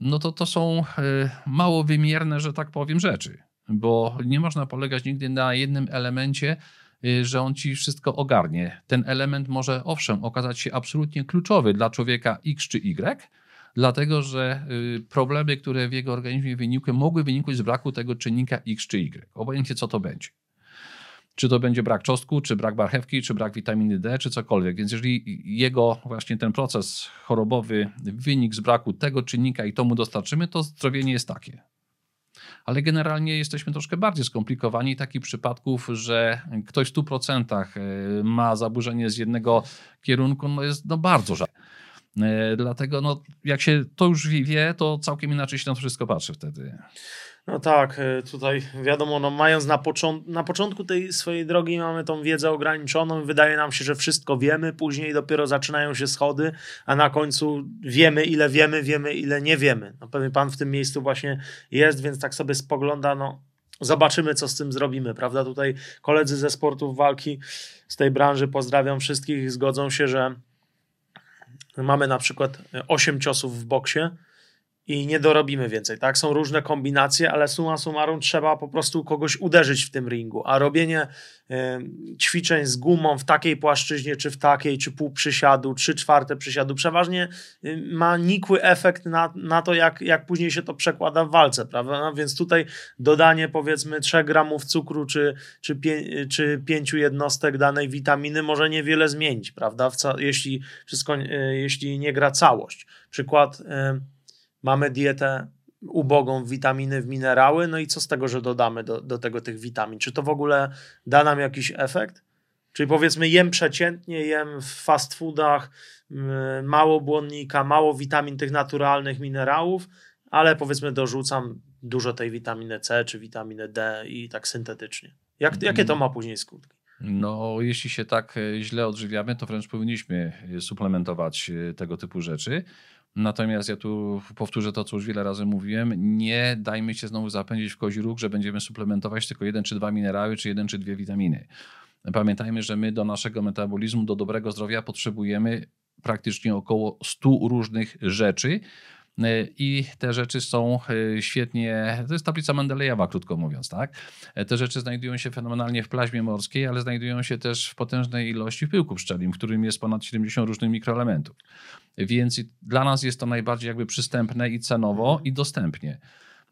no to to są e, mało wymierne, że tak powiem, rzeczy, bo nie można polegać nigdy na jednym elemencie, e, że on ci wszystko ogarnie. Ten element może owszem okazać się absolutnie kluczowy dla człowieka X czy Y, dlatego że e, problemy, które w jego organizmie wynikły, mogły wynikać z braku tego czynnika X czy Y, obojętnie co to będzie. Czy to będzie brak czosnku, czy brak marchewki, czy brak witaminy D, czy cokolwiek. Więc jeżeli jego właśnie ten proces chorobowy wynik z braku tego czynnika i to mu dostarczymy, to zdrowienie jest takie. Ale generalnie jesteśmy troszkę bardziej skomplikowani takich przypadków, że ktoś w 100% e, ma zaburzenie z jednego kierunku, no jest no bardzo rzadko. E, dlatego no, jak się to już wie, to całkiem inaczej się na to wszystko patrzy wtedy. No tak, e, tutaj wiadomo, no mając na, począt na początku tej swojej drogi mamy tą wiedzę ograniczoną wydaje nam się, że wszystko wiemy, później dopiero zaczynają się schody, a na końcu wiemy ile wiemy, wiemy ile nie wiemy. No pewnie pan w tym miejscu właśnie jest, więc tak sobie spogląda, no zobaczymy co z tym zrobimy, prawda? Tutaj koledzy ze sportów walki z tej branży, pozdrawiam wszystkich, zgodzą się, że mamy na przykład 8 ciosów w boksie, i nie dorobimy więcej, tak? Są różne kombinacje, ale summa summarum trzeba po prostu kogoś uderzyć w tym ringu, a robienie y, ćwiczeń z gumą w takiej płaszczyźnie, czy w takiej, czy pół przysiadu, trzy czwarte przysiadu, przeważnie y, ma nikły efekt na, na to, jak, jak później się to przekłada w walce, prawda? No, więc tutaj dodanie powiedzmy 3 gramów cukru, czy, czy, pię, czy 5 jednostek danej witaminy może niewiele zmienić, prawda? jeśli wszystko, y, jeśli nie gra całość. Przykład mamy dietę ubogą w witaminy, w minerały, no i co z tego, że dodamy do, do tego tych witamin? Czy to w ogóle da nam jakiś efekt? Czyli powiedzmy, jem przeciętnie, jem w fast foodach, mało błonnika, mało witamin tych naturalnych minerałów, ale powiedzmy dorzucam dużo tej witaminy C czy witaminy D i tak syntetycznie. Jak, jakie to ma później skutki? No, jeśli się tak e, źle odżywiamy, to wręcz powinniśmy suplementować e, tego typu rzeczy. Natomiast ja tu powtórzę to, co już wiele razy mówiłem. Nie dajmy się znowu zapędzić w kozi róg, że będziemy suplementować tylko jeden czy dwa minerały, czy jeden czy dwie witaminy. Pamiętajmy, że my do naszego metabolizmu, do dobrego zdrowia potrzebujemy praktycznie około 100 różnych rzeczy. I te rzeczy są e, świetnie, to jest tablica Mendelejewa, krótko mówiąc, tak? Te rzeczy znajdują się fenomenalnie w plaźmie morskiej, ale znajdują się też w potężnej ilości w pyłku pszczelim, w którym jest ponad 70 różnych mikroelementów. Więc dla nas jest to najbardziej jakby przystępne i cenowo i dostępnie.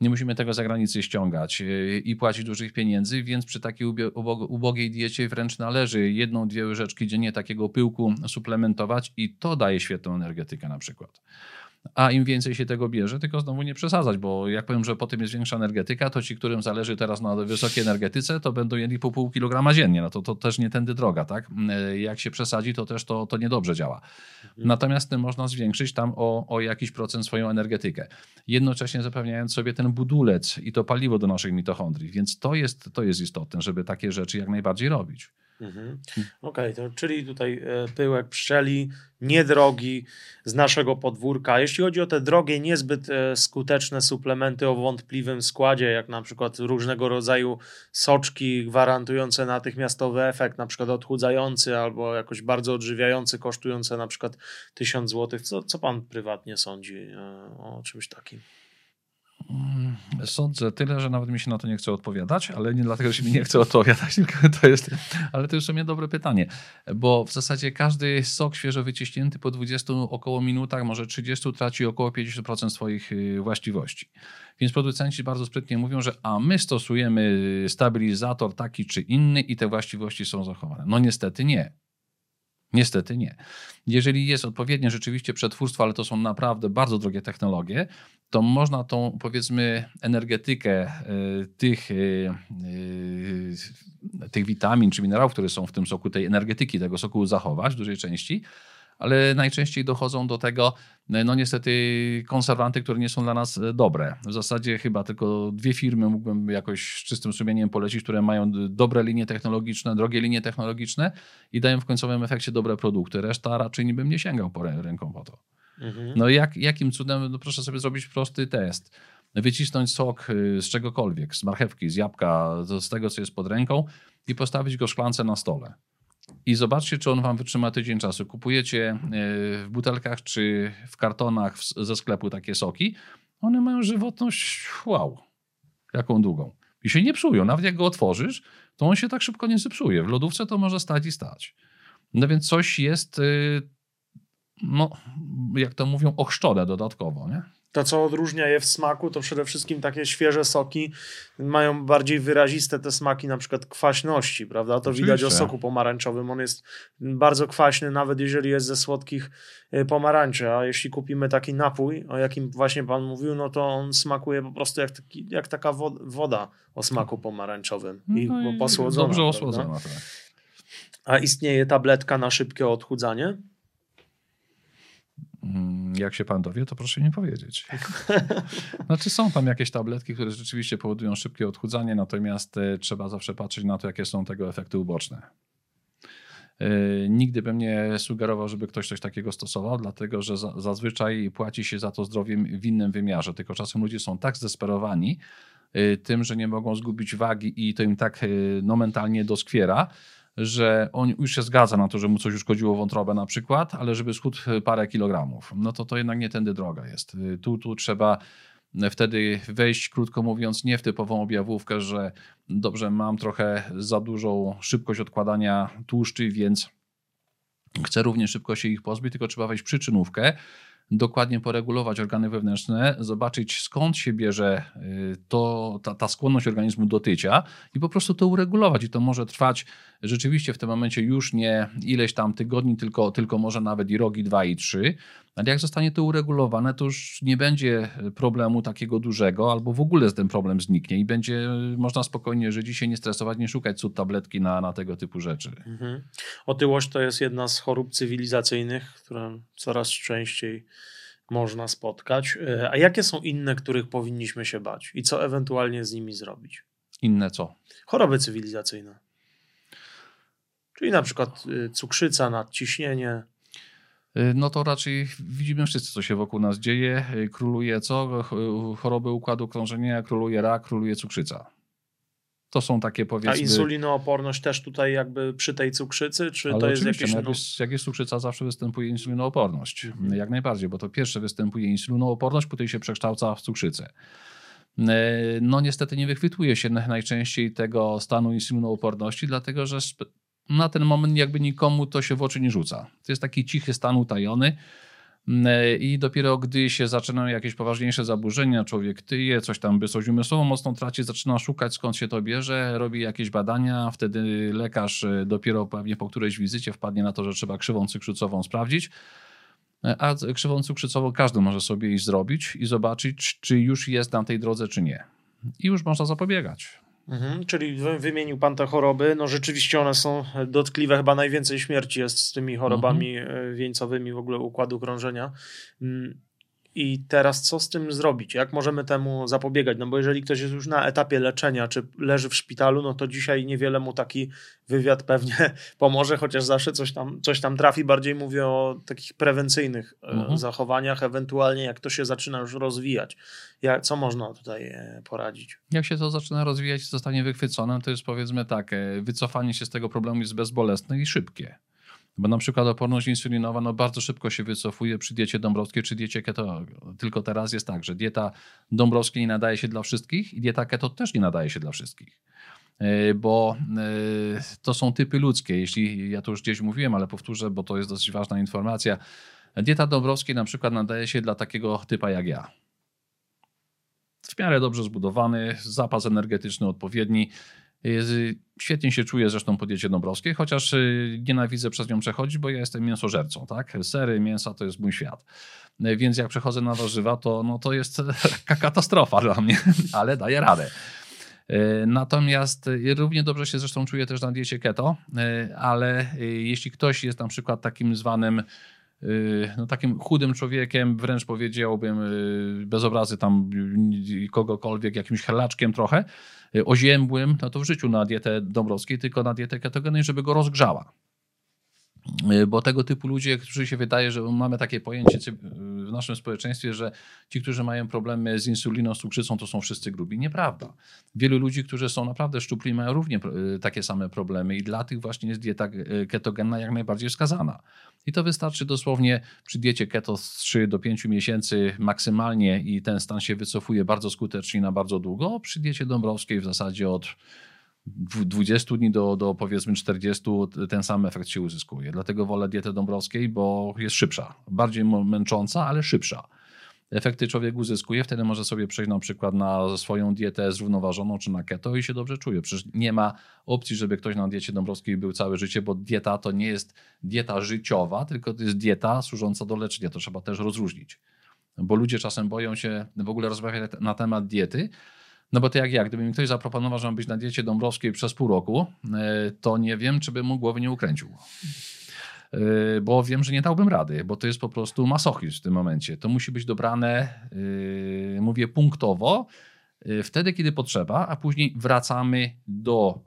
Nie musimy tego za granicę ściągać e, i płacić dużych pieniędzy, więc przy takiej ubogiej diecie wręcz należy jedną, dwie łyżeczki dziennie takiego pyłku suplementować i to daje świetną energetykę na przykład a im więcej się tego bierze, tylko znowu nie przesadzać, bo jak powiem, że po tym jest większa energetyka, to ci, którym zależy teraz na wysokiej energetyce, to będą jedli po pół kilograma dziennie. No to, to też nie tędy droga, tak? Jak się przesadzi, to też to, to niedobrze działa. Mhm. Natomiast można zwiększyć tam o, o jakiś procent swoją energetykę. Jednocześnie zapewniając sobie ten budulec i to paliwo do naszych mitochondrii. Więc to jest, to jest istotne, żeby takie rzeczy jak najbardziej robić. Mhm. Okej, okay, czyli tutaj e, pyłek pszczeli, niedrogi z naszego podwórka. Jeśli chodzi o te drogie, niezbyt e, skuteczne suplementy o wątpliwym składzie, jak na przykład różnego rodzaju soczki gwarantujące natychmiastowy efekt, na przykład odchudzający albo jakoś bardzo odżywiający, kosztujące na przykład 1000 zł. Co, co pan prywatnie sądzi e, o czymś takim? Mm, sądzę tyle, że nawet mi się na to nie chce odpowiadać, ale nie dlatego, że mi nie chce odpowiadać, tylko to jest, ale to jest w sumie dobre pytanie, bo w zasadzie każdy sok świeżo wyciśnięty po 20 około minutach, może 30 traci około 50% swoich y, właściwości. Więc producenci bardzo sprytnie mówią, że a my stosujemy stabilizator taki czy inny i te właściwości są zachowane. No niestety nie. Niestety nie. Jeżeli jest odpowiednie rzeczywiście przetwórstwo, ale to są naprawdę bardzo drogie technologie, to można tą powiedzmy energetykę y, tych, y, y, tych witamin czy minerałów, które są w tym soku, tej energetyki tego soku zachować w dużej części, ale najczęściej dochodzą do tego, no niestety, konserwanty, które nie są dla nas dobre. W zasadzie chyba tylko dwie firmy mógłbym jakoś z czystym sumieniem polecić, które mają dobre linie technologiczne, drogie linie technologiczne i dają w końcowym efekcie dobre produkty. Reszta raczej nie bym nie sięgał po ręką po to. Mhm. No jak, jakim cudem, no proszę sobie zrobić prosty test. Wycisnąć sok y, z czegokolwiek, z marchewki, z jabłka, z tego, co jest pod ręką i postawić go szklance na stole. I zobaczcie, czy on wam wytrzyma tydzień czasu. Kupujecie y, w butelkach czy w kartonach ze sklepu takie soki. One mają żywotność, wow, jaką długą. I się nie psują. Nawet jak go otworzysz, to on się tak szybko nie zepsuje. W lodówce to może stać i stać. No więc coś jest y, no, jak to mówią, ochrzczone dodatkowo, nie? To, co odróżnia je w smaku, to przede wszystkim takie świeże soki mają bardziej wyraziste te smaki, na przykład kwaśności, prawda? To Oczywiście. widać o soku pomarańczowym. On jest bardzo kwaśny, nawet jeżeli jest ze słodkich y, pomarańczy. A jeśli kupimy taki napój, o jakim właśnie Pan mówił, no to on smakuje po prostu jak, taki, jak taka woda o smaku pomarańczowym i no posłodzona. Dobrze osłodzona, tak. A istnieje tabletka na szybkie odchudzanie? Mm, jak się pan dowie, to proszę mi powiedzieć. Znaczy są tam jakieś tabletki, które rzeczywiście powodują szybkie odchudzanie, natomiast e, trzeba zawsze patrzeć na to, jakie są tego efekty uboczne. E, nigdy bym nie sugerował, żeby ktoś coś takiego stosował, dlatego że zazwyczaj płaci się za to zdrowiem w innym wymiarze. Tylko czasem ludzie są tak zdesperowani e, tym, że nie mogą zgubić wagi i to im tak no, mentalnie doskwiera, że on już się zgadza na to, że mu coś uszkodziło wątrobę na przykład, ale żeby schudł parę kilogramów, no to to jednak nie tędy droga jest. Tu, tu trzeba wtedy wejść, krótko mówiąc, nie w typową objawówkę, że dobrze, mam trochę za dużą szybkość odkładania tłuszczy, więc chcę równie szybko się ich pozbyć, tylko trzeba wejść w przyczynówkę, dokładnie poregulować organy wewnętrzne, zobaczyć skąd się bierze y, to, ta, ta skłonność organizmu do tycia i po prostu to uregulować. I to może trwać rzeczywiście w tym momencie już nie ileś tam tygodni, tylko, tylko może nawet i rogi dwa i trzy. Ale jak zostanie to uregulowane, to już nie będzie problemu takiego dużego, albo w ogóle ten problem zniknie i będzie można spokojnie żyć i się nie stresować, nie szukać cud tabletki na, na tego typu rzeczy. Mhm. Otyłość to jest jedna z chorób cywilizacyjnych, które coraz częściej można spotkać. E, a jakie są inne, których powinniśmy się bać i co ewentualnie z nimi zrobić? Inne co? Choroby cywilizacyjne. Czyli na przykład y, cukrzyca, nadciśnienie. Y, no to raczej widzimy wszyscy, co się wokół nas dzieje. Króluje co? Choroby układu krążenia, króluje rak, króluje cukrzyca. To są takie powiedzmy... A insulinooporność też tutaj jakby przy tej cukrzycy, czy Ale to jest jakieś... No, jak, jest, jak jest cukrzyca, zawsze występuje insulinooporność. Mhm. Jak najbardziej, bo to pierwsze występuje insulinooporność, później się przekształca w cukrzycę. No niestety nie wychwytuje się najczęściej tego stanu insulinooporności, dlatego że na ten moment jakby nikomu to się w oczy nie rzuca. To jest taki cichy stan utajony i dopiero gdy się zaczynają jakieś poważniejsze zaburzenia, człowiek tyje, coś tam bysłość umysłową mocno traci, zaczyna szukać skąd się to bierze, robi jakieś badania, wtedy lekarz e, dopiero pewnie po którejś wizycie wpadnie na to, że trzeba krzywą cukrzycową sprawdzić, e, a krzywą cukrzycową każdy może sobie iść zrobić i zobaczyć, czy już jest na tej drodze, czy nie. I już można zapobiegać. Mhm, czyli wymienił pan te choroby. No rzeczywiście one są dotkliwe, chyba najwięcej śmierci jest z tymi chorobami mhm. E, wieńcowymi w ogóle układu krążenia. I teraz co z tym zrobić? Jak możemy temu zapobiegać? No bo jeżeli ktoś jest już na etapie leczenia, czy leży w szpitalu, no to dzisiaj niewiele mu taki wywiad pewnie pomoże, chociaż zawsze coś tam, coś tam trafi. Bardziej mówię o takich prewencyjnych e, mhm. zachowaniach, ewentualnie jak to się zaczyna już rozwijać. Jak, co można tutaj e, poradzić? Jak się to zaczyna rozwijać zostanie wychwycone, to jest powiedzmy tak, e, wycofanie się z tego problemu jest bezbolesne i szybkie. Bo na przykład oporność insulinowa no bardzo szybko się wycofuje przy diecie dąbrowskiej czy diecie keto. Tylko teraz jest tak, że dieta dąbrowskiej nie nadaje się dla wszystkich i dieta keto też nie nadaje się dla wszystkich. E, bo e, to są typy ludzkie. Jeśli ja to już gdzieś mówiłem, ale powtórzę, bo to jest dosyć ważna informacja. Dieta dąbrowskiej na przykład nadaje się dla takiego typa jak ja. W miarę dobrze zbudowany, zapas energetyczny odpowiedni, Świetnie się czuję zresztą po diecie dąbrowskiej, chociaż y, nienawidzę przez nią przechodzić, bo ja jestem mięsożercą. Tak? Sery, mięsa to jest mój świat. Więc jak przechodzę na warzywa, to, no, to jest katastrofa dla mnie, ale daję radę. Y, natomiast y, równie dobrze się zresztą czuję też na diecie keto, ale jeśli ktoś jest na przykład takim zwanym no, takim chudym człowiekiem, wręcz powiedziałbym bez obrazy tam kogokolwiek, jakimś helaczkiem trochę, Y, oziębłym, no to w życiu na dietę Dąbrowskiej, tylko na dietę ketogennej, żeby go rozgrzała. Y, bo tego typu ludzie, którzy się wydaje, że mamy takie pojęcie w naszym społeczeństwie, że ci, którzy mają problemy z insuliną, z cukrzycą, to są wszyscy grubi. Nieprawda. Wielu ludzi, którzy są naprawdę szczupli, mają również y, takie same problemy i dla tych właśnie jest dieta ketogenna jak najbardziej wskazana. I to wystarczy dosłownie przy diecie keto z 3 do 5 miesięcy maksymalnie i ten stan się wycofuje bardzo skutecznie na bardzo długo. Przy diecie dąbrowskiej w zasadzie od 20 dni do, do powiedzmy 40 ten sam efekt się uzyskuje. Dlatego wolę dietę dąbrowskiej, bo jest szybsza. Bardziej męcząca, ale szybsza efekty człowiek uzyskuje, wtedy może sobie przejść na przykład na swoją dietę zrównoważoną czy na keto i się dobrze czuje. Przecież nie ma opcji, żeby ktoś na diecie Dąbrowskiej był całe życie, bo dieta to nie jest dieta życiowa, tylko to jest dieta służąca do leczenia. To trzeba też rozróżnić. Bo ludzie czasem boją się w ogóle rozmawiać na temat diety, no bo to jak ja, gdyby mi ktoś zaproponował, że mam być na diecie Dąbrowskiej przez pół roku, e, to nie wiem, czy bym mu głowy nie ukręcił. Y, bo wiem, że nie dałbym rady, bo to jest po prostu masochizm w tym momencie. To musi być dobrane, y, mówię punktowo, wtedy, kiedy potrzeba, a później wracamy do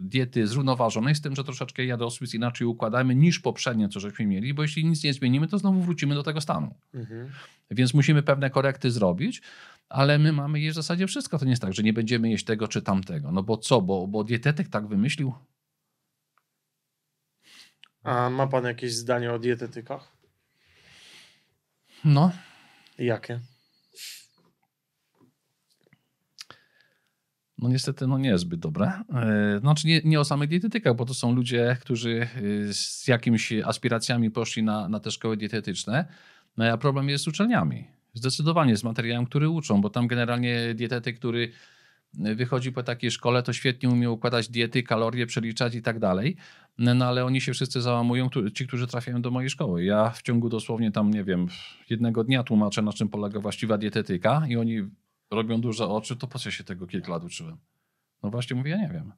diety zrównoważonej, z tym, że troszeczkę jadosłys inaczej układamy niż poprzednio, co żeśmy mieli, bo jeśli nic nie zmienimy, to znowu wrócimy do tego stanu. Mhm. Więc musimy pewne korekty zrobić, ale my mamy jeść w zasadzie wszystko. To nie jest tak, że nie będziemy jeść tego czy tamtego. No bo co, bo, bo dietetyk tak wymyślił? A ma pan jakieś zdanie o dietetykach? No. Jakie? No niestety no nie jest zbyt dobre. E, znaczy nie, nie o samych dietetykach, bo to są ludzie, którzy e, z jakimiś aspiracjami poszli na, na te szkoły dietetyczne, no a problem jest z uczelniami. Zdecydowanie z materiałem, który uczą, bo tam generalnie dietetyk, który wychodzi po takiej szkole, to świetnie umie układać diety, kalorie, przeliczać i tak dalej. No ale oni się wszyscy załamują, ci, którzy trafiają do mojej szkoły. Ja w ciągu dosłownie tam, nie wiem, jednego dnia tłumaczę, na czym polega właściwa dietetyka i oni robią duże oczy, to po co się tego kilka lat uczyłem? No właśnie mówię, ja nie wiem.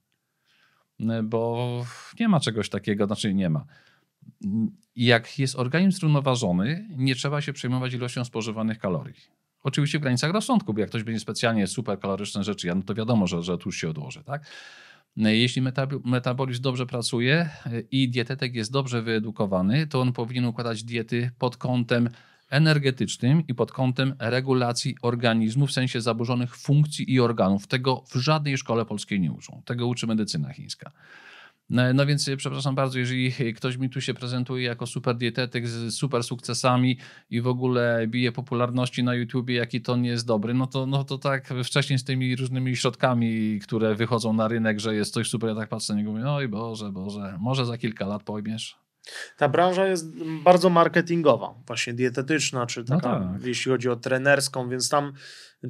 Bo nie ma czegoś takiego, znaczy nie ma. Jak jest organizm zrównoważony, nie trzeba się przejmować ilością spożywanych kalorii. Oczywiście w granicach rozsądku, bo jak ktoś będzie specjalnie super kaloryczne rzeczy, no to wiadomo, że, że tłuszcz się odłoży, tak? Jeśli metabolizm dobrze pracuje e, i dietetyk jest dobrze wyedukowany, to on powinien układać diety pod kątem energetycznym i pod kątem regulacji organizmu w sensie zaburzonych funkcji i organów. Tego w żadnej szkole polskiej nie uczą. Tego uczy medycyna chińska. No, no więc przepraszam bardzo, jeżeli ktoś mi tu się prezentuje jako super dietetyk z super sukcesami i w ogóle bije popularności na YouTubie, jaki to nie jest dobry, no to, no to tak wcześniej z tymi różnymi środkami, które wychodzą na rynek, że jest coś super, ja tak patrzę na niego mówię, oj Boże, Boże, może za kilka lat pojmiesz. Ta branża jest bardzo marketingowa, właśnie dietetyczna, czy no taka, no tak. jeśli chodzi o trenerską, więc tam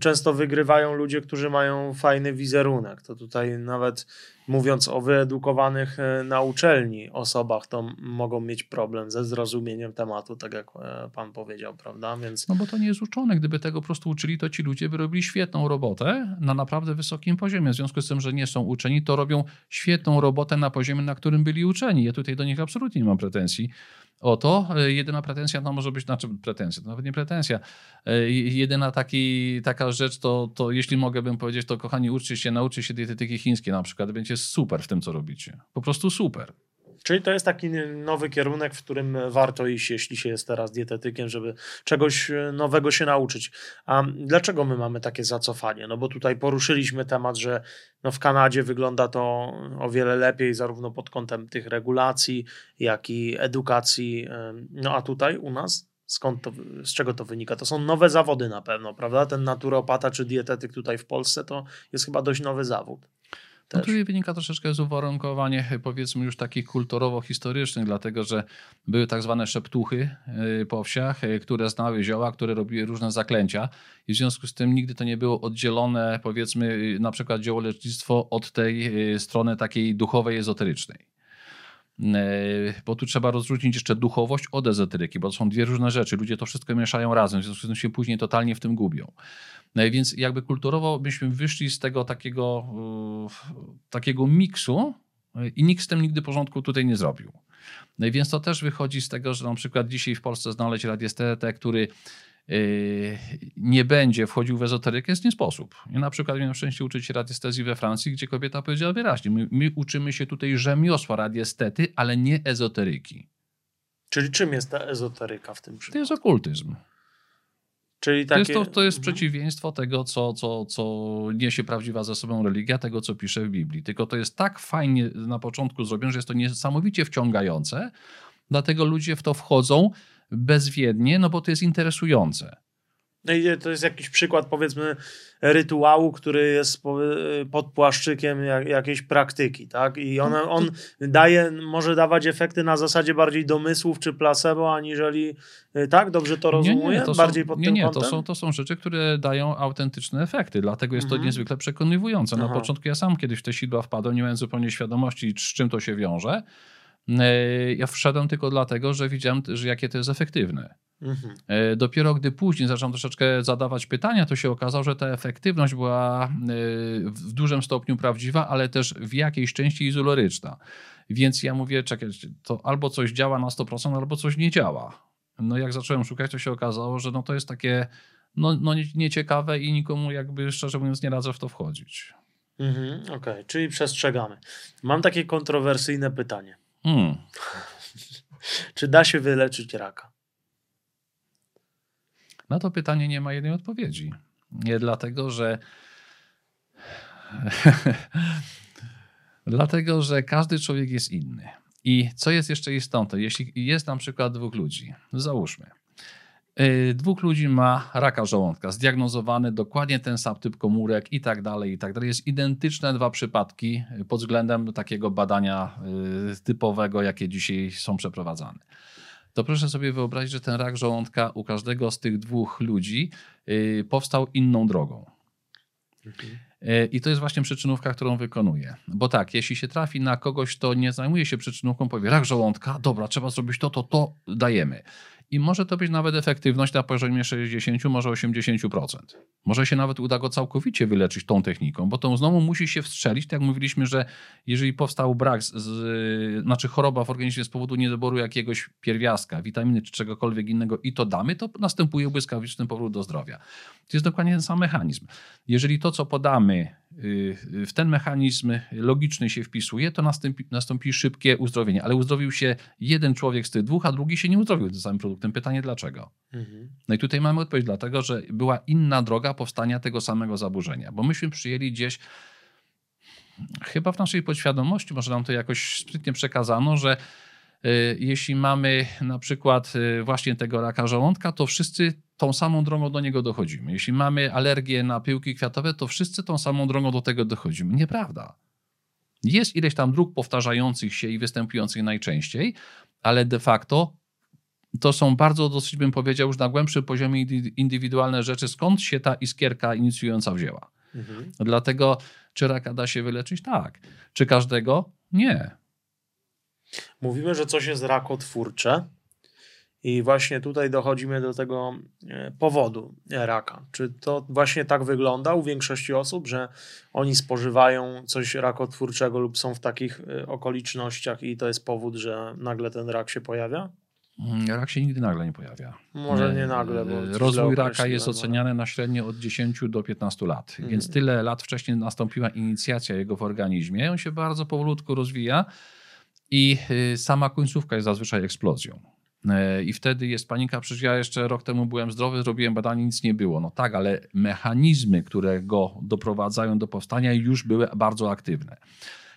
często wygrywają ludzie, którzy mają fajny wizerunek. To tutaj nawet mówiąc o wyedukowanych e, na uczelni osobach, to mogą mieć problem ze zrozumieniem tematu, tak jak e, pan powiedział, prawda? Więc... No bo to nie jest uczone. Gdyby tego po prostu uczyli, to ci ludzie by robili świetną robotę na naprawdę wysokim poziomie. W związku z tym, że nie są uczeni, to robią świetną robotę na poziomie, na którym byli uczeni. Ja tutaj do nich absolutnie nie mam pretensji o to. E, jedyna pretensja to może być, znaczy pretensja, to nawet nie pretensja. E, jedyna taki, taka rzecz to, to, jeśli mogę bym powiedzieć, to kochani, uczcie się, nauczcie się dietetyki chińskiej na przykład, będzie super w tym, co robicie. Po prostu super. Czyli to jest taki nowy kierunek, w którym warto iść, jeśli się jest teraz dietetykiem, żeby czegoś e, nowego się nauczyć. A dlaczego my mamy takie zacofanie? No bo tutaj poruszyliśmy temat, że no w Kanadzie wygląda to o wiele lepiej, zarówno pod kątem tych regulacji, jak i edukacji. E, no a tutaj u nas skąd to, z czego to wynika? To są nowe zawody na pewno, prawda? Ten naturopata czy dietetyk tutaj w Polsce to jest chyba dość nowy zawód. No tutaj wynika troszeczkę z uwarunkowań, powiedzmy już takich kulturowo-historycznych, dlatego że były tak zwane szeptuchy y, po wsiach, y, które znały zioła, które robiły różne zaklęcia i w związku z tym nigdy to nie było oddzielone, powiedzmy y, na przykład dziełolecznictwo od tej strony takiej duchowej, ezoterycznej bo tu trzeba rozróżnić jeszcze duchowość od ezoteryki, bo to są dwie różne rzeczy. Ludzie to wszystko mieszają razem, w związku z tym się później totalnie w tym gubią. No więc jakby kulturowo byśmy wyszli z tego takiego, takiego miksu i nikt z tym nigdy porządku tutaj nie zrobił. No i więc to też wychodzi z tego, że na przykład dzisiaj w Polsce znaleźć radiestetę, który yy, nie będzie wchodził w ezoterykę jest nie sposób. Ja na przykład miałem szczęście uczyć się radiestezji we Francji, gdzie kobieta powiedziała wyraźnie, my, my uczymy się tutaj rzemiosła radiestety, ale nie ezoteryki. Czyli czym jest ta ezoteryka w tym przypadku? To jest okultyzm. Czyli takie... to, jest, to, to jest mhm. przeciwieństwo tego, co, co, co niesie prawdziwa ze sobą religia, tego, co pisze w Biblii. Tylko to jest tak fajnie na początku zrobione, że jest to niesamowicie wciągające, dlatego ludzie w to wchodzą bezwiednie, no bo to jest interesujące. No i to jest jakiś przykład, powiedzmy, rytuału, który jest pod płaszczykiem jakiejś praktyki, tak? I on, no, on daje, może dawać efekty na zasadzie bardziej domysłów czy placebo, aniżeli, y, tak? Dobrze to rozumiem? Nie, nie, to bardziej są, pod nie, tym nie, kątem? to są, to są rzeczy, które dają autentyczne efekty, dlatego jest mhm. to niezwykle przekonywujące. Na Aha. początku ja sam kiedyś w te sidła wpadłem, nie mając zupełnie świadomości, z czym to się wiąże. Y, ja wszedłem tylko dlatego, że widziałem, że jakie to jest efektywne. Mhm. E, dopiero gdy później zacząłem troszeczkę zadawać pytania, to się okazało, że ta efektywność była e, w dużym stopniu prawdziwa, ale też w jakiejś części izoloryczna. Więc ja mówię, czekaj, to albo coś działa na 100%, albo coś nie działa. No jak zacząłem szukać, to się okazało, że no to jest takie no, no nieciekawe i nikomu jakby szczerze mówiąc nie radzę w to wchodzić. Mhm, Okej, okay. czyli przestrzegamy. Mam takie kontrowersyjne pytanie. Hmm. Czy da się wyleczyć raka? Na to pytanie nie ma jednej odpowiedzi. Nie dlatego, że dlatego, że każdy człowiek jest inny. I co jest jeszcze istotne, jeśli jest na przykład dwóch ludzi, załóżmy, dwóch ludzi ma raka żołądka, zdiagnozowany dokładnie ten sam typ komórek i tak dalej, i tak dalej. Jest identyczne dwa przypadki pod względem takiego badania yy, typowego, jakie dzisiaj są przeprowadzane to proszę sobie wyobrazić, że ten rak żołądka u każdego z tych dwóch ludzi y, powstał inną drogą. Mhm. I to jest właśnie przyczynówka, którą wykonuje. Bo tak, jeśli się trafi na kogoś, kto nie zajmuje się przyczynówką, powie rak żołądka, dobra, trzeba zrobić to, to, to, dajemy. I może to być nawet efektywność na poziomie 60, może 80%. Może się nawet uda go całkowicie wyleczyć tą techniką, bo to znowu musi się wstrzelić. Tak jak mówiliśmy, że jeżeli powstał brak, z, z, znaczy choroba w organizmie z powodu niedoboru jakiegoś pierwiastka, witaminy czy czegokolwiek innego i to damy, to następuje błyskawiczny powrót do zdrowia. To jest dokładnie ten sam mechanizm. Jeżeli to, co podamy, w ten mechanizm logiczny się wpisuje, to nastąpi, nastąpi szybkie uzdrowienie. Ale uzdrowił się jeden człowiek z tych dwóch, a drugi się nie uzdrowił tym samym produktem. Pytanie dlaczego? Mhm. No i tutaj mamy odpowiedź, dlatego że była inna droga powstania tego samego zaburzenia, bo myśmy przyjęli gdzieś chyba w naszej podświadomości, może nam to jakoś sprytnie przekazano, że y, jeśli mamy na przykład y, właśnie tego raka żołądka, to wszyscy tą samą drogą do niego dochodzimy. Jeśli mamy alergię na pyłki kwiatowe, to wszyscy tą samą drogą do tego dochodzimy. Nieprawda. Jest ileś tam dróg powtarzających się i występujących najczęściej, ale de facto to są bardzo dosyć, bym powiedział, już na głębszym poziomie indywidualne rzeczy, skąd się ta iskierka inicjująca wzięła. Mhm. Dlatego, czy raka da się wyleczyć? Tak. Czy każdego? Nie. Mówimy, że coś jest rakotwórcze, i właśnie tutaj dochodzimy do tego e, powodu raka. Czy to właśnie tak wygląda u większości osób, że oni spożywają coś rakotwórczego lub są w takich e, okolicznościach i to jest powód, że nagle ten rak się pojawia? Mm, rak się nigdy nagle nie pojawia. Może nie nagle. Bo Rozwój raka jest oceniany na średnio od 10 do 15 lat, hmm. więc tyle lat wcześniej nastąpiła inicjacja jego w organizmie. On się bardzo powolutku rozwija i y, sama końcówka jest zazwyczaj eksplozją. E, I wtedy jest panika. Przecież ja jeszcze rok temu byłem zdrowy, zrobiłem badanie, nic nie było. No tak, ale mechanizmy, które go doprowadzają do powstania, już były bardzo aktywne.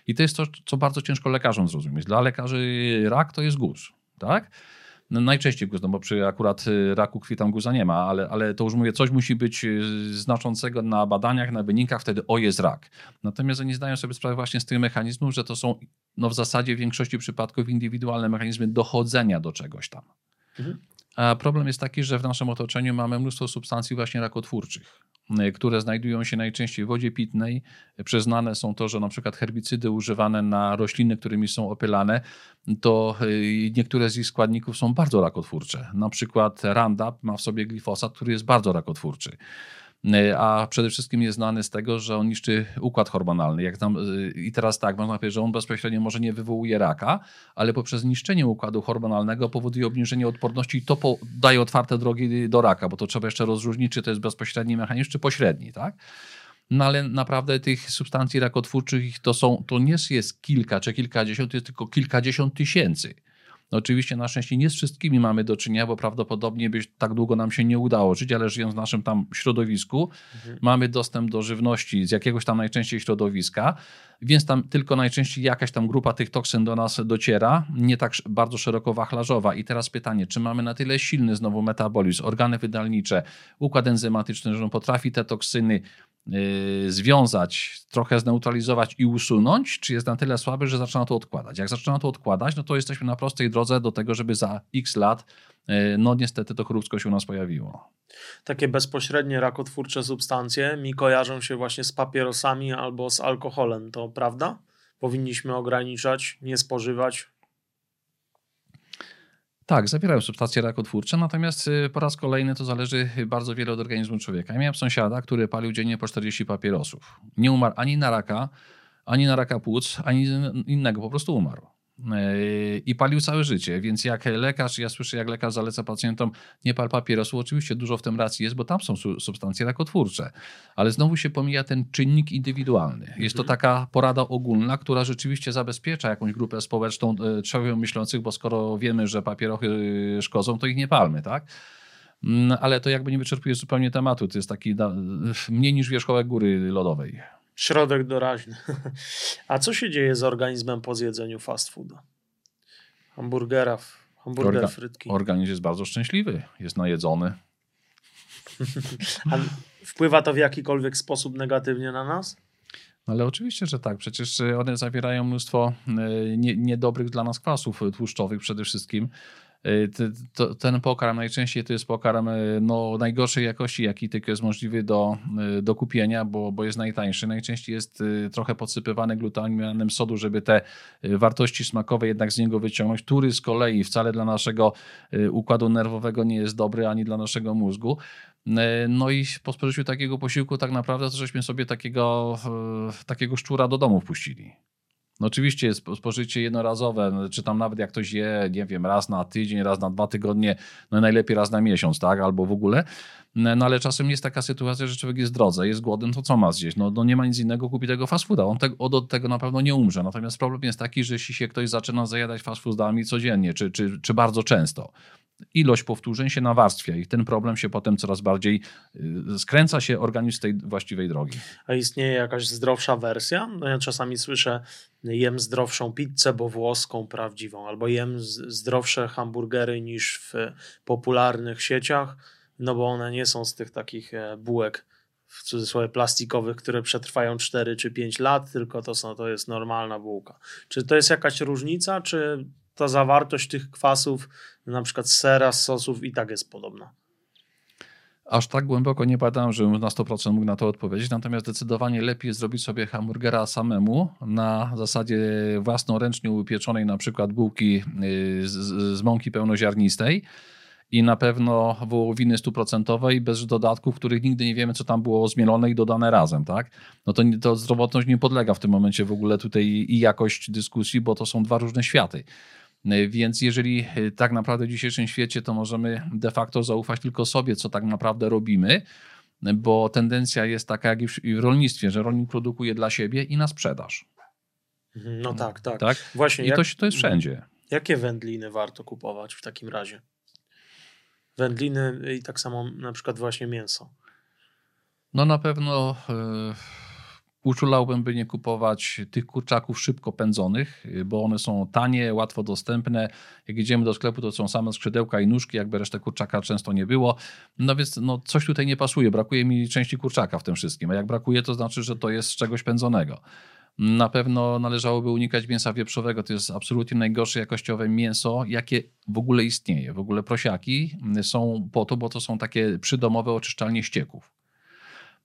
I to jest to, co bardzo ciężko lekarzom zrozumieć. Dla lekarzy rak to jest guz, tak? No najczęściej guz, bo przy akurat y, raku krwi tam guza nie ma, ale, ale to już mówię, coś musi być y, znaczącego na badaniach, na wynikach, wtedy o jest rak. Natomiast oni zdają sobie sprawę właśnie z tych mechanizmów, że to są no w zasadzie w większości przypadków indywidualne mechanizmy dochodzenia do czegoś tam. Mhm. A problem jest taki, że w naszym otoczeniu mamy mnóstwo substancji właśnie rakotwórczych, y, które znajdują się najczęściej w wodzie pitnej. Przyznane są to, że na przykład herbicydy używane na rośliny, którymi są opylane, to y, niektóre z ich składników są bardzo rakotwórcze. Na przykład Roundup ma w sobie glifosat, który jest bardzo rakotwórczy. E, a przede wszystkim jest znany z tego, że on niszczy układ hormonalny. Jak tam, e, I teraz tak, można powiedzieć, że on bezpośrednio może nie wywołuje raka, ale poprzez niszczenie układu hormonalnego powoduje obniżenie odporności i to daje otwarte drogi do raka, bo to trzeba jeszcze rozróżnić, czy to jest bezpośredni mechanizm, czy pośredni, tak? No ale naprawdę tych substancji rakotwórczych to, są, to nie jest kilka czy kilkadziesiąt, to jest tylko kilkadziesiąt tysięcy. No oczywiście na szczęście nie z wszystkimi mamy do czynienia, bo prawdopodobnie by tak długo nam się nie udało żyć, ale żyjąc w naszym tam środowisku, mhm. mamy dostęp do żywności z jakiegoś tam najczęściej środowiska, więc tam tylko najczęściej jakaś tam grupa tych toksyn do nas dociera, nie tak bardzo szeroko wachlarzowa. I teraz pytanie, czy mamy na tyle silny znowu metabolizm, organy wydalnicze, układ enzymatyczny, że on potrafi te toksyny związać, trochę zneutralizować i usunąć, czy jest na tyle słaby, że zaczyna to odkładać. Jak zaczyna to odkładać, no to jesteśmy na prostej drodze do tego, żeby za x lat, y, no niestety to chróbsko się u nas pojawiło. Takie bezpośrednie rakotwórcze substancje mi kojarzą się właśnie z papierosami albo z alkoholem, to prawda? Powinniśmy ograniczać, nie spożywać tak, zawierają substancje rakotwórcze, natomiast y, po raz kolejny to zależy bardzo wiele od organizmu człowieka. Ja miałem sąsiada, który palił dziennie po 40 papierosów. Nie umarł ani na raka, ani na raka płuc, ani innego, po prostu umarł i palił całe życie. Więc jak lekarz, ja słyszę, jak lekarz zaleca pacjentom, nie pal papierosu, oczywiście dużo w tym racji jest, bo tam są substancje rakotwórcze, ale znowu się pomija ten czynnik indywidualny. Jest to mhm. taka porada ogólna, która rzeczywiście zabezpiecza jakąś grupę społeczną człowiek myślących, bo skoro wiemy, że papierochy y, szkodzą, to ich nie palmy, tak? Mm, ale to jakby nie wyczerpuje zupełnie tematu. To jest taki mniej niż wierzchołek góry lodowej. Środek doraźny. A co się dzieje z organizmem po zjedzeniu fast foodu? Hamburgera, hamburger, Orga frytki. Organizm jest bardzo szczęśliwy, jest najedzony. A wpływa to w jakikolwiek sposób negatywnie na nas? Ale oczywiście, że tak. Przecież one zawierają mnóstwo e, niedobrych dla nas kwasów tłuszczowych przede wszystkim. Y, ten pokarm najczęściej to jest pokarm y, no, najgorszej jakości, jaki tylko jest możliwy do, y, do kupienia, bo, bo jest najtańszy. Najczęściej jest trochę podsypywany glutaminem sodu, żeby te wartości smakowe jednak z niego wyciągnąć, który z kolei wcale dla naszego układu nerwowego nie jest dobry, ani dla naszego mózgu. No i po spożyciu takiego posiłku tak naprawdę to żeśmy sobie takiego, takiego szczura do domu wpuścili. No oczywiście spożycie jednorazowe, no, czy tam nawet jak ktoś je, nie wiem, raz na tydzień, raz na dwa tygodnie, no najlepiej raz na miesiąc, tak, albo w ogóle. No ale czasem jest taka sytuacja, że człowiek jest w drodze, jest głodny, to co ma zjeść? No, no nie ma nic innego, kupi tego fast fooda. On te, od, od tego na pewno nie umrze. Natomiast problem jest taki, że jeśli się ktoś zaczyna zajadać fast foodami codziennie, czy, czy, czy bardzo często, ilość powtórzeń się nawarstwia i ten problem się potem coraz bardziej y, skręca się organizm z tej właściwej drogi. A istnieje jakaś zdrowsza wersja? No ja czasami słyszę, jem zdrowszą pizzę, bo włoską prawdziwą, albo jem zdrowsze hamburgery niż w popularnych sieciach, no bo one nie są z tych takich e, bułek w cudzysłowie plastikowych, które przetrwają 4 czy 5 lat, tylko to, są, to jest normalna bułka. Czy to jest jakaś różnica, czy ta zawartość tych kwasów, na przykład sera, sosów i tak jest podobna? Aż tak głęboko nie badałem, żebym na 100% mógł na to odpowiedzieć, natomiast zdecydowanie lepiej zrobić sobie hamburgera samemu na zasadzie własnoręcznie upieczonej na przykład bułki y, z, z mąki pełnoziarnistej i na pewno wołowiny stuprocentowej bez dodatków, których nigdy nie wiemy, co tam było zmielone i dodane razem, tak? No to, to zdrowotność nie podlega w tym momencie w ogóle tutaj i jakość dyskusji, bo to są dwa różne światy. Więc jeżeli tak naprawdę w dzisiejszym świecie, to możemy de facto zaufać tylko sobie, co tak naprawdę robimy, bo tendencja jest taka jak i w rolnictwie, że rolnik produkuje dla siebie i na sprzedaż. No tak, tak. tak? Właśnie, I jak, to, to jest wszędzie. Jakie wędliny warto kupować w takim razie? Wędliny i tak samo na przykład właśnie mięso. No na pewno yy, uczulałbym, by nie kupować tych kurczaków szybko pędzonych, bo one są tanie, łatwo dostępne. Jak idziemy do sklepu, to są same skrzydełka i nóżki, jakby resztę kurczaka często nie było. No więc no, coś tutaj nie pasuje. Brakuje mi części kurczaka w tym wszystkim. A jak brakuje, to znaczy, że to jest z czegoś pędzonego. Na pewno należałoby unikać mięsa wieprzowego. To jest absolutnie najgorsze jakościowe mięso, jakie w ogóle istnieje. W ogóle prosiaki są po to, bo to są takie przydomowe oczyszczalnie ścieków.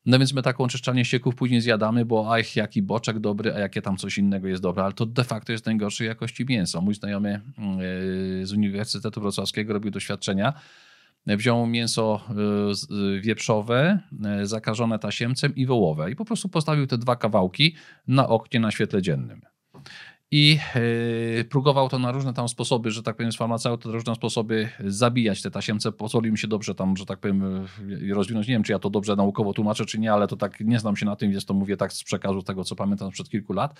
No więc my taką oczyszczalnię ścieków później zjadamy, bo ach, jaki boczek dobry, a jakie tam coś innego jest dobre, ale to de facto jest najgorszej jakości mięso. Mój znajomy yy, z Uniwersytetu Wrocławskiego robił doświadczenia, wziął mięso yy, wieprzowe, yy, zakażone tasiemcem i wołowe i po prostu postawił te dwa kawałki na oknie na świetle dziennym i próbował to na różne tam sposoby, że tak powiem, z farmaceuty, różne sposoby zabijać te tasiemce. Pozwolił mi się dobrze tam, że tak powiem, rozwinąć. Nie wiem, czy ja to dobrze naukowo tłumaczę, czy nie, ale to tak nie znam się na tym, więc to mówię tak z przekazu tego, co pamiętam sprzed kilku lat.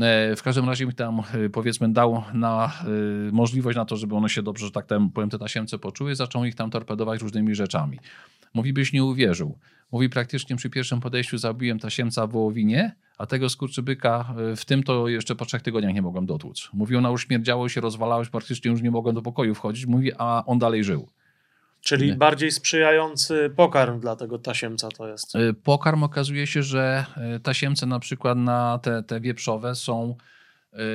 E, w każdym razie mi tam powiedzmy dał na, możliwość na to, żeby one się dobrze, że tak powiem, te tasiemce poczuły, zaczął ich tam torpedować różnymi rzeczami. Mówi, byś nie uwierzył. Mówi, praktycznie przy pierwszym podejściu zabiłem tasiemca w wołowinie, a tego skurczybyka e, w tym to jeszcze po trzech tygodniach nie mogłem dotłuc. Mówi, ona już śmierdziało się, rozwalało się, praktycznie już nie mogłem do pokoju wchodzić. Mówi, a on dalej żył. Czyli bardziej sprzyjający pokarm dla tego tasiemca to jest. E, pokarm okazuje się, że e, tasiemce na przykład na te, te wieprzowe są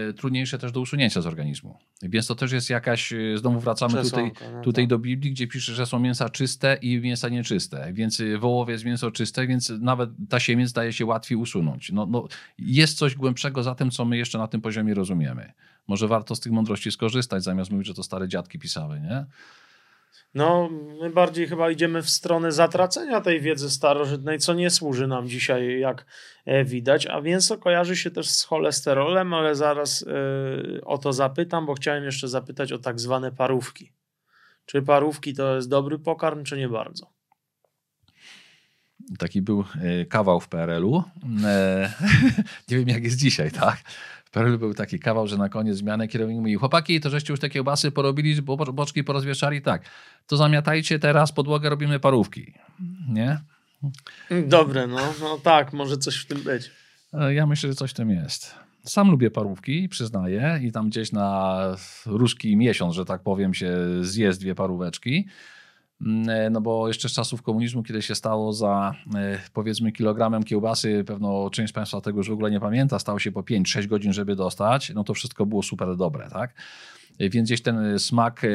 Y, trudniejsze też do usunięcia z organizmu. Więc to też jest jakaś, y, znowu wracamy tutaj, no tutaj tak. do Biblii, gdzie pisze, że są mięsa czyste i mięsa nieczyste. Więc y, wołowie jest mięso czyste, więc nawet ta siemiec daje się łatwiej usunąć. No, no, jest coś głębszego za tym, co my jeszcze na tym poziomie rozumiemy. Może warto z tych mądrości skorzystać, zamiast mówić, że to stare dziadki pisały, nie? No, my bardziej chyba idziemy w stronę zatracenia tej wiedzy starożytnej, co nie służy nam dzisiaj, jak e, widać. A mięso kojarzy się też z cholesterolem, ale zaraz yy, o to zapytam, bo chciałem jeszcze zapytać o tak zwane parówki. Czy parówki to jest dobry pokarm, czy nie bardzo? Taki był e, kawał w PRL-u. nie wiem, jak jest dzisiaj, tak? Perl był taki kawał, że na koniec zmiany kierownik mówi, chłopaki, to żeście już te kiełbasy porobili, bo boczki porozwieszali, tak, to zamiatajcie teraz podłogę, robimy parówki, nie? Dobre, no, no tak, może coś w tym być. E, ja myślę, że coś w tym jest. Sam lubię parówki, przyznaję, i tam gdzieś na ruski miesiąc, że tak powiem, się zje dwie paróweczki. Mm, e, no bo jeszcze z czasów komunizmu, kiedy się stało za e, powiedzmy kilogramem kiełbasy, pewno część z Państwa tego już w ogóle nie pamięta, stało się po 5-6 godzin, żeby dostać, no to wszystko było super dobre, tak? Więc gdzieś ten smak e,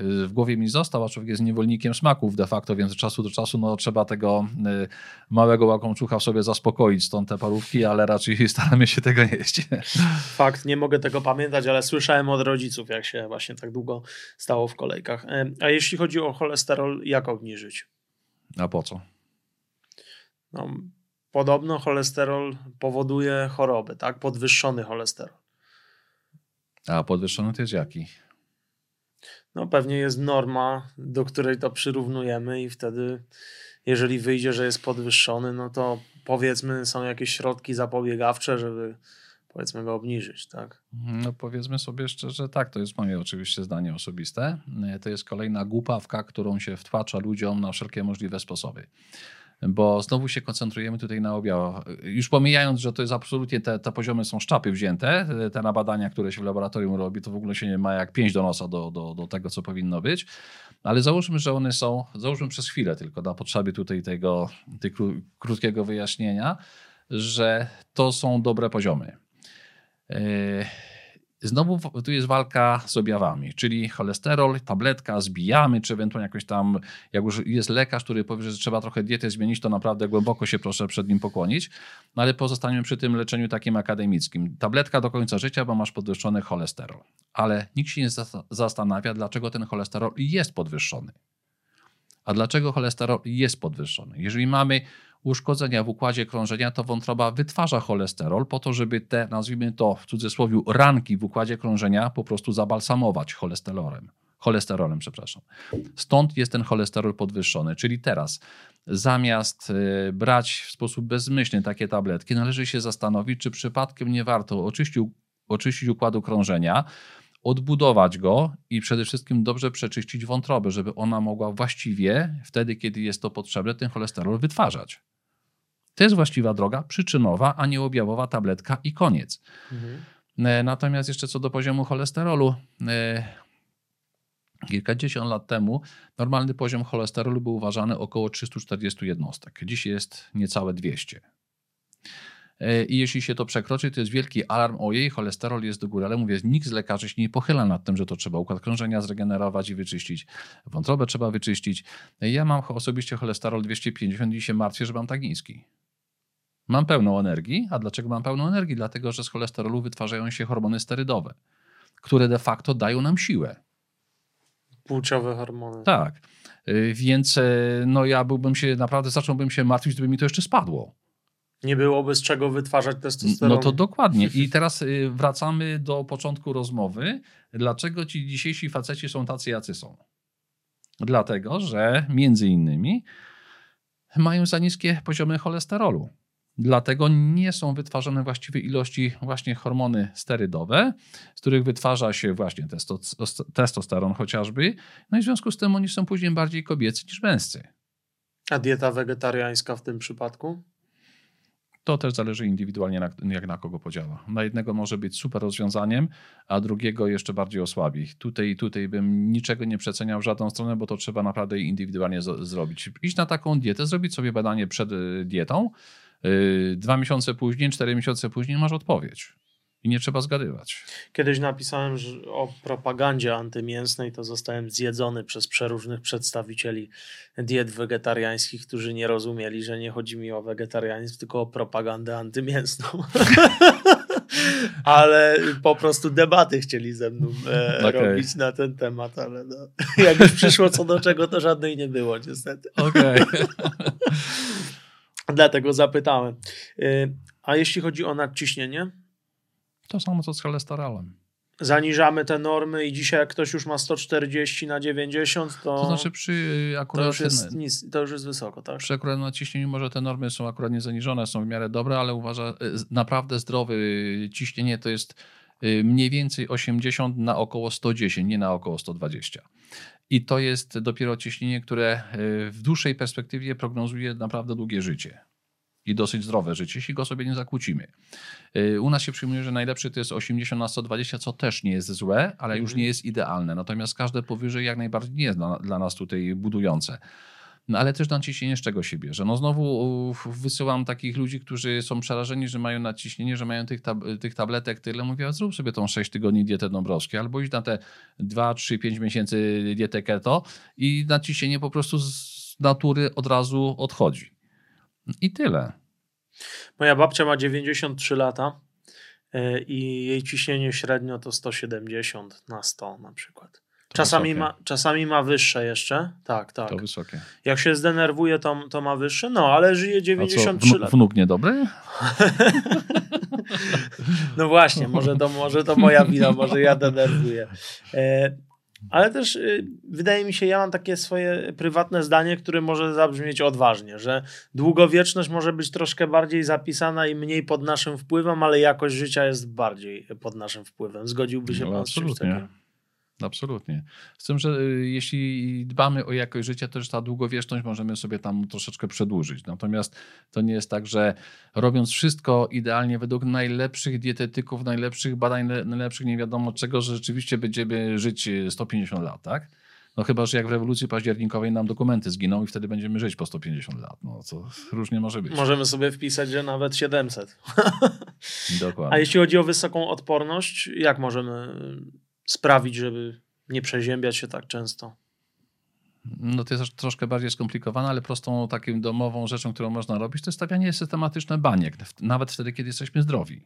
w głowie mi został, a człowiek jest niewolnikiem smaków de facto, więc od czasu do czasu no, trzeba tego e, małego łakomczucha w sobie zaspokoić, stąd te parówki, ale raczej staramy się tego nie jeść. Fakt, nie mogę tego pamiętać, ale słyszałem od rodziców, jak się właśnie tak długo stało w kolejkach. E, a jeśli chodzi o cholesterol, jak obniżyć? A po co? No, podobno cholesterol powoduje choroby, tak? Podwyższony cholesterol. A podwyższony to jest jaki? No pewnie jest norma, do której to przyrównujemy i wtedy jeżeli wyjdzie, że jest podwyższony, no to powiedzmy są jakieś środki zapobiegawcze, żeby powiedzmy go obniżyć, tak? No powiedzmy sobie szczerze, tak, to jest moje oczywiście zdanie osobiste. To jest kolejna głupawka, którą się wtłacza ludziom na wszelkie możliwe sposoby bo znowu się koncentrujemy tutaj na objaw. Już pomijając, że to jest absolutnie, te, te poziomy są szczapy wzięte, te na badania, które się w laboratorium robi, to w ogóle się nie ma jak pięć do nosa do, do, do tego, co powinno być, ale załóżmy, że one są, załóżmy przez chwilę tylko na potrzeby tutaj tego, tego krótkiego wyjaśnienia, że to są dobre poziomy. Yy Znowu tu jest walka z objawami, czyli cholesterol, tabletka, zbijamy, czy ewentualnie jakoś tam, jak już jest lekarz, który powie, że trzeba trochę dietę zmienić, to naprawdę głęboko się proszę przed nim pokłonić. No ale pozostaniemy przy tym leczeniu takim akademickim. Tabletka do końca życia, bo masz podwyższony cholesterol. Ale nikt się nie zastanawia, dlaczego ten cholesterol jest podwyższony. A dlaczego cholesterol jest podwyższony? Jeżeli mamy uszkodzenia w układzie krążenia, to wątroba wytwarza cholesterol po to, żeby te, nazwijmy to w cudzysłowie, ranki w układzie krążenia po prostu zabalsamować cholesterolem. Cholesterolem, przepraszam. Stąd jest ten cholesterol podwyższony. Czyli teraz, zamiast y, brać w sposób bezmyślny takie tabletki, należy się zastanowić, czy przypadkiem nie warto oczyścić, oczyścić układu krążenia, odbudować go i przede wszystkim dobrze przeczyścić wątrobę, żeby ona mogła właściwie, wtedy kiedy jest to potrzebne, ten cholesterol wytwarzać. To jest właściwa droga, przyczynowa, a nie objawowa tabletka i koniec. Mhm. E, natomiast jeszcze co do poziomu cholesterolu, e, kilkadziesiąt lat temu normalny poziom cholesterolu był uważany około 340 jednostek. Dziś jest niecałe 200. E, I jeśli się to przekroczy, to jest wielki alarm, ojej, cholesterol jest do góry, ale mówię, nikt z lekarzy się nie pochyla nad tym, że to trzeba układ krążenia zregenerować i wyczyścić, wątrobę trzeba wyczyścić. Ja mam osobiście cholesterol 250 i się martwię, że mam tak niski. Mam pełną energii. A dlaczego mam pełną energii? Dlatego, że z cholesterolu wytwarzają się hormony sterydowe, które de facto dają nam siłę. Płciowe hormony. Tak. Y, więc e, no ja byłbym się, naprawdę zacząłbym się martwić, gdyby mi to jeszcze spadło. Nie byłoby z czego wytwarzać testosteron. No to dokładnie. I teraz y, wracamy do początku rozmowy. Dlaczego ci dzisiejsi faceci są tacy, jacy są? Dlatego, że między innymi mają za niskie poziomy cholesterolu. Dlatego nie są wytwarzane właściwej ilości właśnie hormony sterydowe, z których wytwarza się właśnie testosteron chociażby. No i w związku z tym oni są później bardziej kobiecy niż męscy. A dieta wegetariańska w tym przypadku? To też zależy indywidualnie, jak na kogo podziała. Na jednego może być super rozwiązaniem, a drugiego jeszcze bardziej osłabi. Tutaj, tutaj bym niczego nie przeceniał w żadną stronę, bo to trzeba naprawdę indywidualnie z- zrobić. Iść na taką dietę, zrobić sobie badanie przed y, dietą, dwa miesiące później, cztery miesiące później masz odpowiedź. I nie trzeba zgadywać. Kiedyś napisałem o propagandzie antymięsnej, to zostałem zjedzony przez przeróżnych przedstawicieli diet wegetariańskich, którzy nie rozumieli, że nie chodzi mi o wegetarianizm, tylko o propagandę antymięsną. ale po prostu debaty chcieli ze mną e, okay. robić na ten temat, ale no, jak już przyszło co do czego, to żadnej nie było niestety. Okej. Okay. Dlatego zapytałem. E, a jeśli chodzi o nadciśnienie? To samo co z cholesterolem. Zaniżamy te normy i dzisiaj jak ktoś już ma 140 na 90, to... To znaczy przy y, akurat... To już jest, nic, to już jest wysoko, tak? Przy akurat naciśnieniu może te normy są akurat niezaniżone, są w miarę dobre, ale uważa, y, naprawdę zdrowe ciśnienie to jest y, mniej więcej 80 na około 110, nie na około 120. I to jest dopiero ciśnienie, które w dłuższej perspektywie prognozuje naprawdę długie życie i dosyć zdrowe życie, jeśli go sobie nie zakłócimy. Y, u nas się przyjmuje, że najlepszy to jest 80 na 120, co też nie jest złe, ale już mhm. nie jest idealne. Natomiast każde powyżej jak najbardziej nie jest dla, dla nas tutaj budujące. No ale też naciśnienie z czego się bierze? No znowu wysyłam takich ludzi, którzy są przerażeni, że mają naciśnienie, że mają tych, tab tych tabletek tyle. Mówię, zrób sobie tą 6 tygodni dietę Dąbrowskiej albo iść na te 2, 3, 5 miesięcy dietę keto i naciśnienie po prostu z natury od razu odchodzi. I tyle. Moja babcia ma 93 lata e, i jej ciśnienie średnio to 170 na 100 na przykład. czasami ma, czasami ma wyższe jeszcze. Tak, tak. To wysokie. Jak się zdenerwuje, to, to ma wyższe. No, ale żyje 93 lat. Wnuk niedobry? no właśnie, może to, może to moja wina, może ja denerwuję. E, ale też y, wydaje mi się, ja mam takie swoje prywatne zdanie, które może zabrzmieć odważnie, że długowieczność może być troszkę bardziej zapisana i mniej pod naszym wpływem, ale jakość życia jest bardziej pod naszym wpływem. Zgodziłby się no, pan absolutnie. z czymś takim? Absolutnie. Z tym, że y, jeśli dbamy o jakość życia, to też ta długowieczność możemy sobie tam troszeczkę przedłużyć. Natomiast to nie jest tak, że robiąc wszystko idealnie według najlepszych dietetyków, najlepszych badań, najlepszych nie wiadomo czego, że rzeczywiście będziemy żyć 150 y, lat, tak? No chyba, że jak w rewolucji październikowej nam dokumenty zginą i wtedy będziemy żyć po 150 lat. No to różnie może być. Możemy sobie wpisać, że nawet 700. Dokładnie. A jeśli chodzi o wysoką odporność, jak możemy sprawić, żeby nie przeziębiać się tak często? No to jest troszkę bardziej skomplikowane, ale prostą taką domową rzeczą, którą można robić, to jest stawianie systematyczne baniek, nawet wtedy, kiedy jesteśmy zdrowi.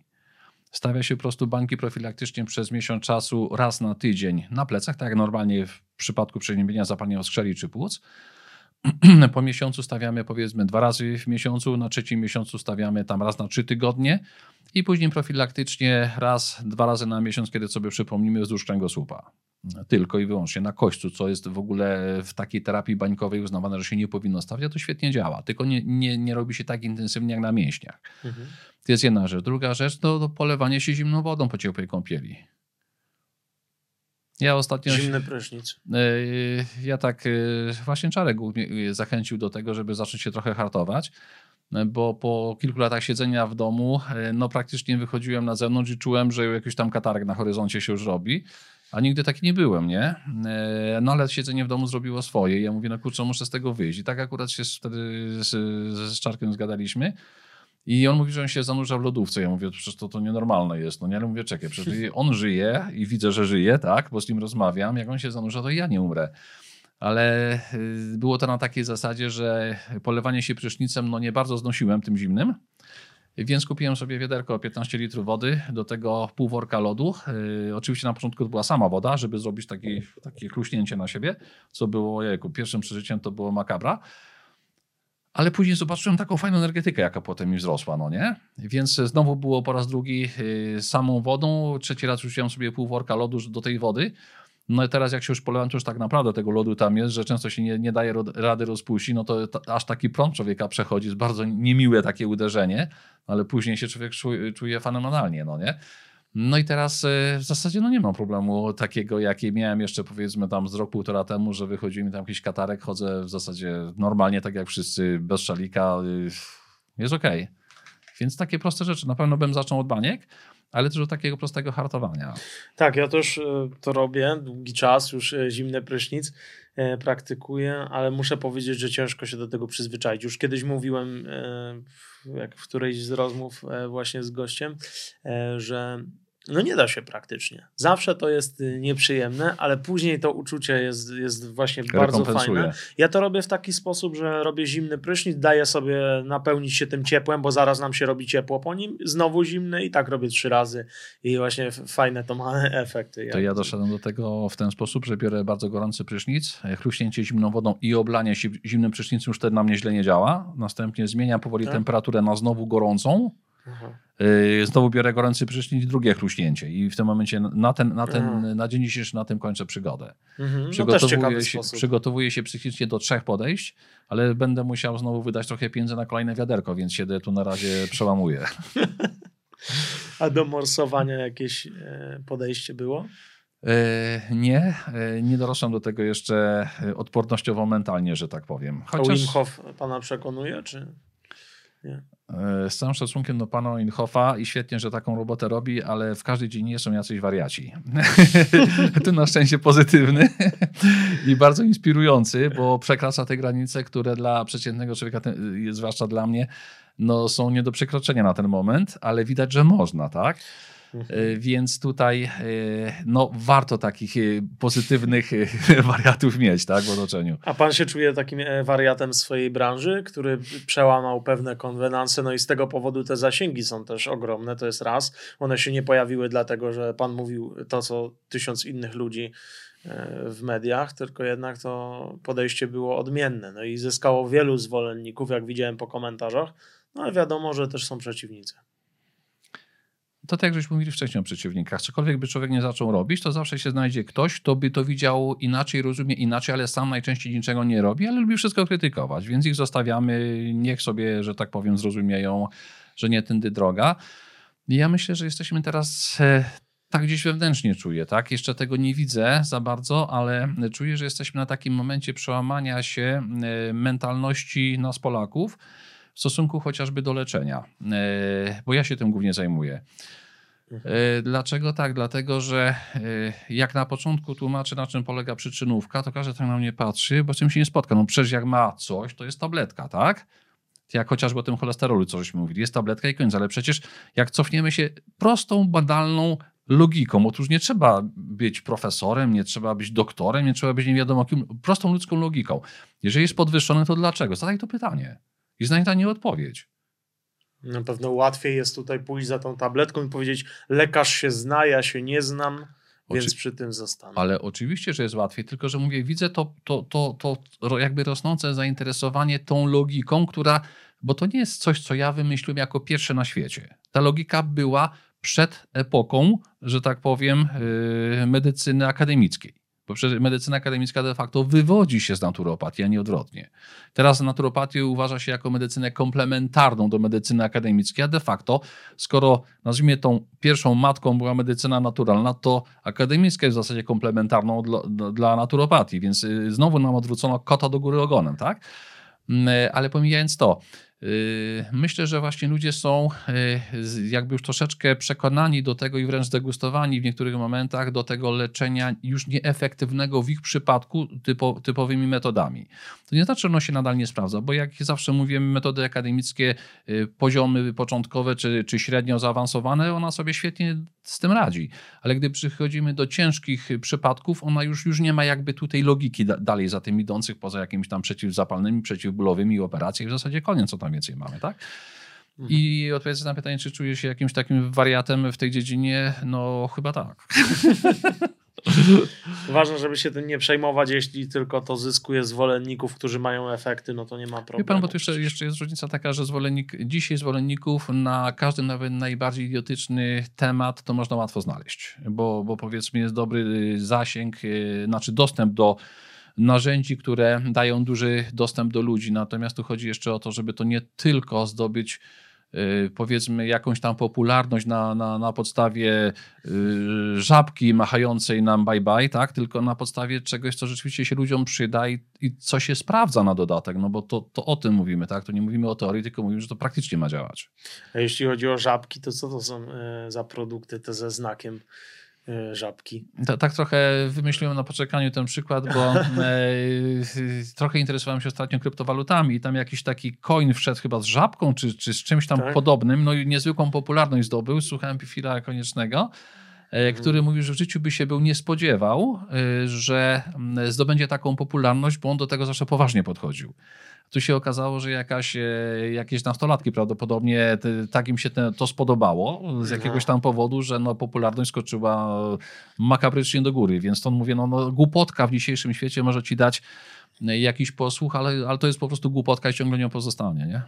Stawia się po prostu bańki profilaktycznie przez miesiąc czasu, raz na tydzień na plecach, tak jak normalnie w przypadku przeziębienia zapalenia skrzeli czy płuc. Po miesiącu stawiamy powiedzmy dwa razy w miesiącu, na trzecim miesiącu stawiamy tam raz na trzy tygodnie i później profilaktycznie raz, dwa razy na miesiąc, kiedy sobie przypomnimy wzdłuż kręgosłupa. Tylko i wyłącznie na kośćcu, co jest w ogóle w takiej terapii bańkowej uznawane, że się nie powinno stawiać, to świetnie działa. Tylko nie, nie, nie robi się tak intensywnie jak na mięśniach. Mhm. To jest jedna rzecz. Druga rzecz to, to polewanie się zimną wodą po ciepłej kąpieli. Ja ostatnio. Zimny prysznic. E, ja tak, e, właśnie Czarek zachęcił do tego, żeby zacząć się trochę hartować, e, bo po kilku latach siedzenia w domu, no praktycznie wychodziłem na zewnątrz i czułem, że jakiś tam katarek na horyzoncie się już robi. A nigdy taki nie byłem, nie? No ale siedzenie w domu zrobiło swoje. I ja mówię, no kurczę, muszę z tego wyjść. I tak akurat się wtedy z, z Czarkiem zgadaliśmy. I on mówi, że on się zanurza w lodówce. Ja mówię, przecież to, to nienormalne jest. No nie, ale mówię, czekaj, przecież on żyje i widzę, że żyje, tak, bo z nim rozmawiam. Jak on się zanurza, to ja nie umrę. Ale y, było to na takiej zasadzie, że polewanie się prysznicem, no nie bardzo znosiłem tym zimnym. Więc kupiłem sobie wiaderko 15 litrów wody, do tego pół worka lodu. Yy, oczywiście na początku to była sama woda, żeby zrobić taki, takie chluśnięcie na siebie, co było, jejku, pierwszym przeżyciem to było makabra. Ale później zobaczyłem taką fajną energetykę, jaka potem mi wzrosła, no nie? Więc znowu było po raz drugi yy, samą wodą. Trzeci raz rzuciłem sobie pół worka lodu do tej wody. No i teraz jak się już polewam, to już tak naprawdę tego lodu tam jest, że często się nie, nie daje rady rozpuścić, no to aż taki prąd człowieka przechodzi, jest bardzo niemiłe takie uderzenie, ale później się człowiek czuje, czuje fenomenalnie, no nie? No i teraz e, w zasadzie no nie mam problemu takiego, jaki miałem jeszcze powiedzmy tam z rok, półtora temu, że wychodzi mi tam jakiś katarek, chodzę w zasadzie normalnie, tak jak wszyscy, bez szalika, jest okej. Okay. Więc takie proste rzeczy. Na pewno bym zaczął od baniek, ale też od takiego prostego hartowania. Tak, ja też e, to robię długi czas, już zimny prysznic praktykuję, ale muszę powiedzieć, że ciężko się do tego przyzwyczaić. Już kiedyś mówiłem jak w którejś z rozmów właśnie z gościem, że no nie da się praktycznie. Zawsze to jest y, nieprzyjemne, ale później to uczucie jest, jest właśnie bardzo fajne. Ja to robię w taki sposób, że robię zimny prysznic, daję sobie napełnić się tym ciepłem, bo zaraz nam się robi ciepło po nim, znowu zimny i tak robię trzy razy i właśnie fajne to ma efekty. To ja doszedłem do tego w ten sposób, że biorę bardzo gorący prysznic, chluśnięcie zimną wodą i oblanie się zimnym prysznicem już wtedy na mnie źle nie działa. Następnie zmieniam powoli tak? temperaturę na znowu gorącą Aha. Y, znowu biorę gorący prysznic i drugie chruśnięcie. I w tym momencie na, ten, na, ten, na dzień dzisiejszy na tym kończę przygodę. Mhm. No przygotowuję, się, przygotowuję się psychicznie do trzech podejść, ale będę musiał znowu wydać trochę pieniędzy na kolejne wiaderko, więc się tu na razie przełamuję. A do morsowania jakieś e, podejście było? E, nie, e, nie dorosłem do tego jeszcze odpornościowo mentalnie, że tak powiem. Chociaż... A Wim Hof pana przekonuje, czy nie? E, z całym szacunkiem do pana Inhofa i świetnie, że taką robotę robi, ale w każdej dziedzinie są jacyś wariaci. to na szczęście pozytywny i bardzo inspirujący, bo przekracza te granice, które dla przeciętnego człowieka, zwłaszcza dla mnie, no, są nie do przekroczenia na ten moment, ale widać, że można, tak? Mhm. E, więc tutaj e, no, warto takich e, pozytywnych wariatów mieć tak, w otoczeniu. A pan się czuje takim wariatem swojej branży, który przełamał pewne konwenanse, no i z tego powodu te zasięgi są też ogromne, to jest raz. One się nie pojawiły dlatego, że pan mówił to, co tysiąc innych ludzi w mediach, tylko jednak to podejście było odmienne. No i zyskało wielu zwolenników, jak widziałem po komentarzach, no ale wiadomo, że też są przeciwnicy to tak jak żeśmy mówili wcześniej o przeciwnikach, cokolwiek by człowiek nie zaczął robić, to zawsze się znajdzie ktoś, kto by to widział inaczej, rozumie inaczej, ale sam najczęściej niczego nie robi, ale lubi wszystko krytykować, więc ich zostawiamy, niech sobie, że tak powiem, zrozumieją, że nie tędy droga. I ja myślę, że jesteśmy teraz e, tak gdzieś wewnętrznie czuję, tak? Jeszcze tego nie widzę za bardzo, ale czuję, że jesteśmy na takim momencie przełamania się e, mentalności nas Polaków, w stosunku chociażby do leczenia, e, bo ja się tym głównie zajmuję. Mhm. E, dlaczego tak? Dlatego, że e, jak na początku tłumaczę, na czym polega przyczynówka, to każdy tak na mnie patrzy, bo z tym się nie spotka. No przecież jak ma coś, to jest tabletka, tak? Jak chociażby o tym cholesterolu, co żeśmy mówili. Jest tabletka i koniec, ale przecież jak cofniemy się prostą, badalną logiką, otóż nie trzeba być profesorem, nie trzeba być doktorem, nie trzeba być nie wiadomo kim, prostą ludzką logiką. Jeżeli jest podwyższony, to dlaczego? Zadaj to pytanie i znaj na nie odpowiedź. Na pewno łatwiej jest tutaj pójść za tą tabletką i powiedzieć, lekarz się zna, ja się nie znam. Więc Oczy... przy tym zostanę. Ale oczywiście, że jest łatwiej, tylko że mówię, widzę to, to, to, to jakby rosnące zainteresowanie tą logiką, która, bo to nie jest coś, co ja wymyśliłem jako pierwsze na świecie. Ta logika była przed epoką, że tak powiem, yy, medycyny akademickiej. Bo przecież medycyna akademicka de facto wywodzi się z naturopatii, a nie odwrotnie. Teraz naturopatię uważa się jako medycynę komplementarną do medycyny akademickiej, a de facto, skoro nazwijmy tą pierwszą matką była medycyna naturalna, to akademicka jest w zasadzie komplementarną dla, dla naturopatii, więc y, znowu nam odwrócono kota do góry ogonem, tak? Mm, y, ale pomijając to, myślę, że właśnie ludzie są yy, jakby już troszeczkę przekonani do tego i wręcz zdegustowani w niektórych momentach do tego leczenia już nieefektywnego w ich przypadku typo, typowymi metodami. To nie znaczy, że ono się nadal nie sprawdza, bo jak zawsze mówimy, metody akademickie, yy, poziomy początkowe czy, czy średnio zaawansowane, ona sobie świetnie z tym radzi. Ale gdy przychodzimy do ciężkich przypadków, ona już, już nie ma jakby tutaj logiki da, dalej za tym idących, poza jakimiś tam przeciwzapalnymi, przeciwbólowymi operacjami. W zasadzie koniec, co tam więcej mamy, tak? Mhm. I odpowiedź na pytanie, czy czuje się jakimś takim wariatem w tej dziedzinie, no chyba tak. Ważne, żeby się tym nie przejmować, jeśli tylko to zyskuje zwolenników, którzy mają efekty, no to nie ma problemu. Wie pan, bo tu jeszcze, jeszcze jest różnica taka, że zwolennik, dzisiaj zwolenników na każdy nawet najbardziej idiotyczny temat to można łatwo znaleźć, bo, bo powiedzmy jest dobry zasięg, y, znaczy dostęp do narzędzi, które dają duży dostęp do ludzi. Natomiast tu chodzi jeszcze o to, żeby to nie tylko zdobyć y, powiedzmy jakąś tam popularność na, na, na podstawie y, żabki machającej nam bye bye, tak? tylko na podstawie czegoś, co rzeczywiście się ludziom przyda i, i co się sprawdza na dodatek, no bo to, to o tym mówimy, tak? To nie mówimy o teorii, tylko mówimy, że to praktycznie ma działać. A jeśli chodzi o żabki, to co to są e, za produkty te ze znakiem? E, żabki. Ta, tak trochę wymyśliłem na poczekaniu ten przykład, bo e, trochę interesowałem się ostatnio kryptowalutami i tam jakiś taki coin wszedł chyba z żabką czy, czy z czymś tam tak? podobnym, no i niezwykłą popularność zdobył. Słuchałem Pifila Koniecznego, mhm. który mówił, że w życiu by się był nie spodziewał, e, że zdobędzie taką popularność, bo on do tego zawsze poważnie podchodził. Tu się okazało, że jakaś, e, jakieś nastolatki prawdopodobnie tak im się te, to spodobało z no. jakiegoś tam powodu, że no, popularność skoczyła makabrycznie do góry. Więc to mówię, no, no głupotka w dzisiejszym świecie może ci dać e, jakiś posłuch, ale, ale to jest po prostu głupotka i ciągle nią pozostanie. Nie?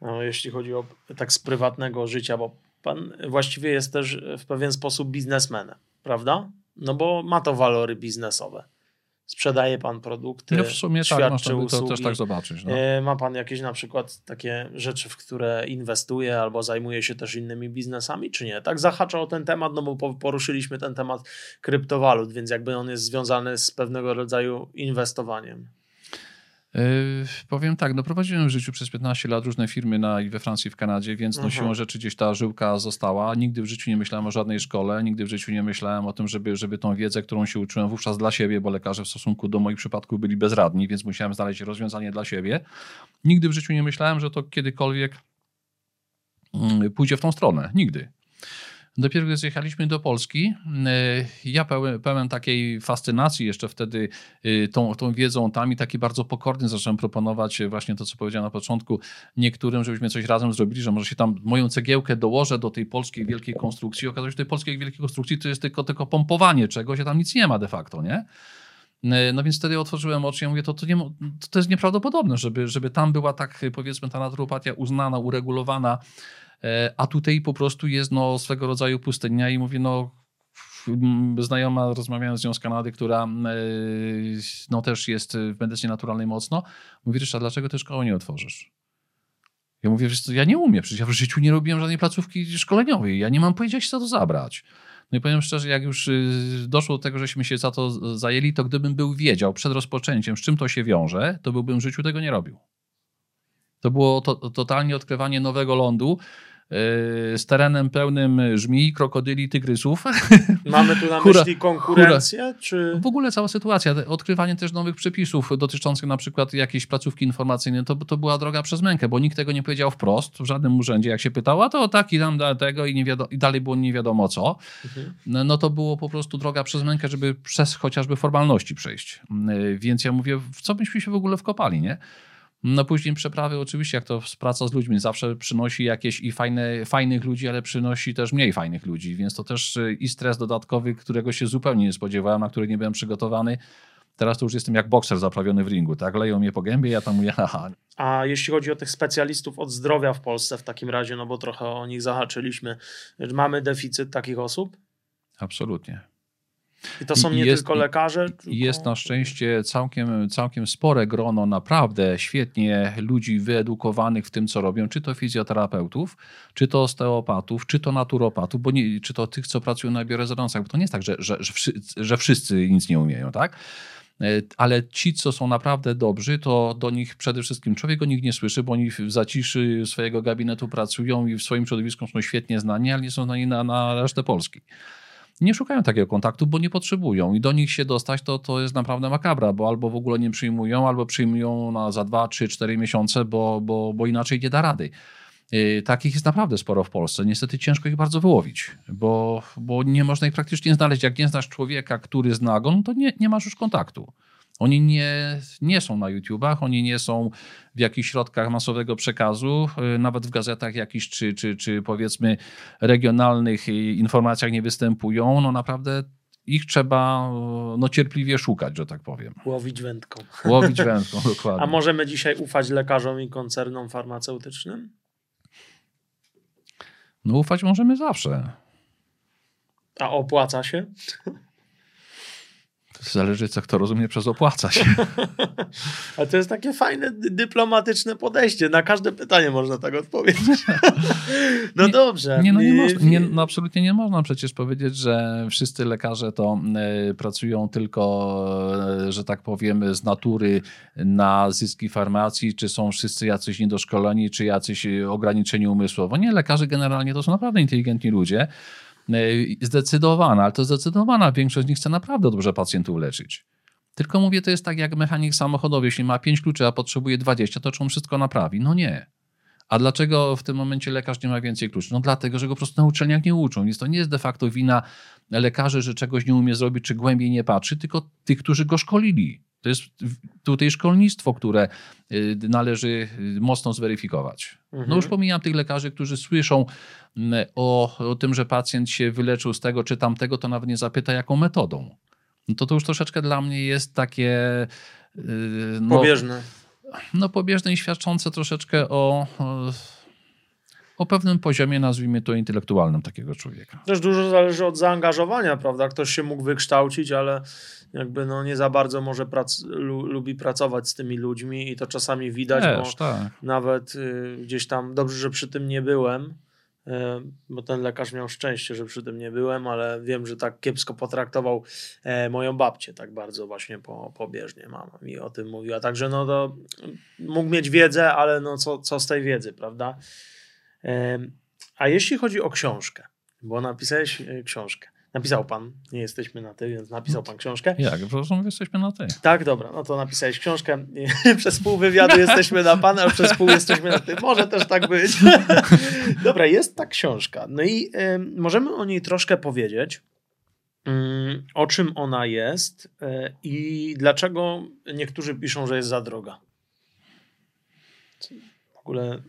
No, jeśli chodzi o tak z prywatnego życia, bo pan właściwie jest też w pewien sposób biznesmenem, prawda? No bo ma to walory biznesowe sprzedaje pan produkty, no w sumie tak, można by to też tak zobaczyć. No. E, ma pan jakieś na przykład takie rzeczy, w które inwestuje albo zajmuje się też innymi biznesami, czy nie? Tak zahacza o ten temat, no bo poruszyliśmy ten temat kryptowalut, więc jakby on jest związany z pewnego rodzaju inwestowaniem. Yy, powiem tak, no prowadziłem w życiu przez 15 lat różne firmy na, i we Francji, i w Kanadzie, więc no siłą rzeczy gdzieś ta żyłka została. Nigdy w życiu nie myślałem o żadnej szkole, nigdy w życiu nie myślałem o tym, żeby, żeby tą wiedzę, którą się uczyłem wówczas dla siebie, bo lekarze w stosunku do moich przypadków byli bezradni, więc musiałem znaleźć rozwiązanie dla siebie. Nigdy w życiu nie myślałem, że to kiedykolwiek mm, pójdzie w tą stronę. Nigdy. Dopiero gdy zjechaliśmy do Polski, e, ja pełen, pełen takiej fascynacji jeszcze wtedy e, tą, tą wiedzą tam i taki bardzo pokorny zacząłem proponować właśnie to, co powiedziałem na początku, niektórym, żebyśmy coś razem zrobili, że może się tam moją cegiełkę dołożę do tej polskiej wielkiej konstrukcji. Okazało się, że tej polskiej wielkiej konstrukcji to jest tylko, tylko pompowanie czegoś, a tam nic nie ma de facto, nie? E, no więc wtedy otworzyłem oczy i mówię, to, to, nie, to jest nieprawdopodobne, żeby, żeby tam była tak powiedzmy ta naturopatia uznana, uregulowana, E, a tutaj po prostu jest no, swego rodzaju pustynia i mówię, no znajoma, rozmawiając z nią z Kanady, która e, no, też jest w medycynie naturalnej mocno, mówi, Ryszard, dlaczego ty szkoły nie otworzysz? Ja mówię, że ja nie umiem, przecież ja w życiu nie robiłem żadnej placówki szkoleniowej, ja nie mam pojęcia, jak się za to zabrać. No i powiem szczerze, jak już y, doszło do tego, żeśmy się za to zajęli, to gdybym był wiedział przed rozpoczęciem, z czym to się wiąże, to byłbym w życiu tego nie robił. To było to, totalnie odkrywanie nowego lądu, z terenem pełnym żmij, krokodyli, tygrysów. Mamy tu na myśli konkurencję? Czy... W ogóle cała sytuacja, odkrywanie też nowych przepisów dotyczących na przykład jakiejś placówki informacyjnej, to, to była droga przez mękę, bo nikt tego nie powiedział wprost w żadnym urzędzie, jak się pytała, to tak i tam tego i, nie wiadomo, i dalej było nie wiadomo co. Mhm. No, no to było po prostu droga przez mękę, żeby przez chociażby formalności przejść. Y, więc ja mówię, w co byśmy się w ogóle wkopali, nie? No później przeprawy oczywiście, jak to praca z ludźmi, zawsze przynosi jakieś i fajne, fajnych ludzi, ale przynosi też mniej fajnych ludzi, więc to też y, i stres dodatkowy, którego się zupełnie nie spodziewałem, na który nie byłem przygotowany. Teraz to już jestem jak bokser zaprawiony w ringu, tak? Leją mnie po gębie, ja tam mówię, haha. A jeśli chodzi o tych specjalistów od zdrowia w Polsce w takim razie, no bo trochę o nich zahaczyliśmy, mamy deficyt takich osób? Absolutnie. I to są nie jest, tylko lekarze? Tylko... Jest na szczęście całkiem, całkiem spore grono naprawdę świetnie ludzi wyedukowanych w tym, co robią, czy to fizjoterapeutów, czy to osteopatów, czy to naturopatów, bo nie, czy to tych, co pracują na biorezonansach, bo to nie jest tak, że, że, że wszyscy nic nie umieją, tak? E, ale ci, co są naprawdę dobrzy, to do nich przede wszystkim człowiek o nich nie słyszy, bo oni w zaciszy swojego gabinetu pracują i w swoim środowisku są świetnie znani, ale nie są znani na, na resztę Polski nie szukają takiego kontaktu, bo nie potrzebują i do nich się dostać to, to jest naprawdę makabra, bo albo w ogóle nie przyjmują, albo przyjmują na za 2, 3, 4 miesiące, bo, bo, bo inaczej nie da rady. Y, takich jest naprawdę sporo w Polsce. Niestety ciężko ich bardzo wyłowić, bo, bo nie można ich praktycznie znaleźć. Jak nie znasz człowieka, który zna go, no to nie, nie masz już kontaktu. Oni nie, nie są na YouTubach, oni nie są w jakichś środkach masowego przekazu, y, nawet w gazetach jakichś, czy, czy, czy powiedzmy regionalnych informacjach nie występują. No naprawdę ich trzeba no, cierpliwie szukać, że tak powiem. Łowić wędką. Łowić wędką, dokładnie. A możemy dzisiaj ufać lekarzom i koncernom farmaceutycznym? No ufać możemy zawsze. A opłaca się? Zależy, co kto rozumie przez opłaca się. A to jest takie fajne, dyplomatyczne podejście. Na każde pytanie można tak odpowiedzieć. No nie, dobrze. Nie, no, nie można, nie, no absolutnie nie można przecież powiedzieć, że wszyscy lekarze to y, pracują tylko, y, że tak powiem, z natury na zyski farmacji, czy są wszyscy jacyś niedoszkoleni, czy jacyś ograniczeni umysłowo. Nie, lekarze generalnie to są naprawdę inteligentni ludzie zdecydowana, ale to zdecydowana większość z nich chce naprawdę dobrze pacjentów leczyć. Tylko mówię, to jest tak jak mechanik samochodowy. Jeśli ma 5 kluczy, a potrzebuje 20, to czy on wszystko naprawi? No nie. A dlaczego w tym momencie lekarz nie ma więcej kluczy? No dlatego, że go po prostu na uczelniach nie uczą. Więc to nie jest de facto wina lekarzy, że czegoś nie umie zrobić, czy głębiej nie patrzy, tylko tych, którzy go szkolili. To jest tutaj szkolnictwo, które y, należy y, mocno zweryfikować. Mhm. No już pomijam tych lekarzy, którzy słyszą mm, o, o tym, że pacjent się wyleczył z tego czy tamtego, to nawet nie zapyta, jaką metodą. No to to już troszeczkę dla mnie jest takie... Y, no, pobieżne. No pobieżne i świadczące troszeczkę o, o o pewnym poziomie, nazwijmy to intelektualnym takiego człowieka. Też dużo zależy od zaangażowania, prawda? Ktoś się mógł wykształcić, ale jakby no nie za bardzo może prac lu lubi pracować z tymi ludźmi i to czasami widać, Też, bo tak. nawet y, gdzieś tam, dobrze, że przy tym nie byłem, y, bo ten lekarz miał szczęście, że przy tym nie byłem, ale wiem, że tak kiepsko potraktował e, moją babcię, tak bardzo właśnie po, pobieżnie mama mi o tym mówiła, także no to mógł mieć wiedzę, ale no co, co z tej wiedzy, prawda? A jeśli chodzi o książkę, bo napisałeś e, książkę, Napisał pan, nie jesteśmy na ty, więc napisał pan książkę. Jak? Proszę, jesteśmy na ty. Tak, dobra, no to napisałeś książkę. przez pół wywiadu jesteśmy na pan, a przez pół jesteśmy na ty. Może też tak być. dobra, jest ta książka. No i y, możemy o niej troszkę powiedzieć. Y, o czym ona jest y, i dlaczego niektórzy piszą, że jest za droga. W ogóle,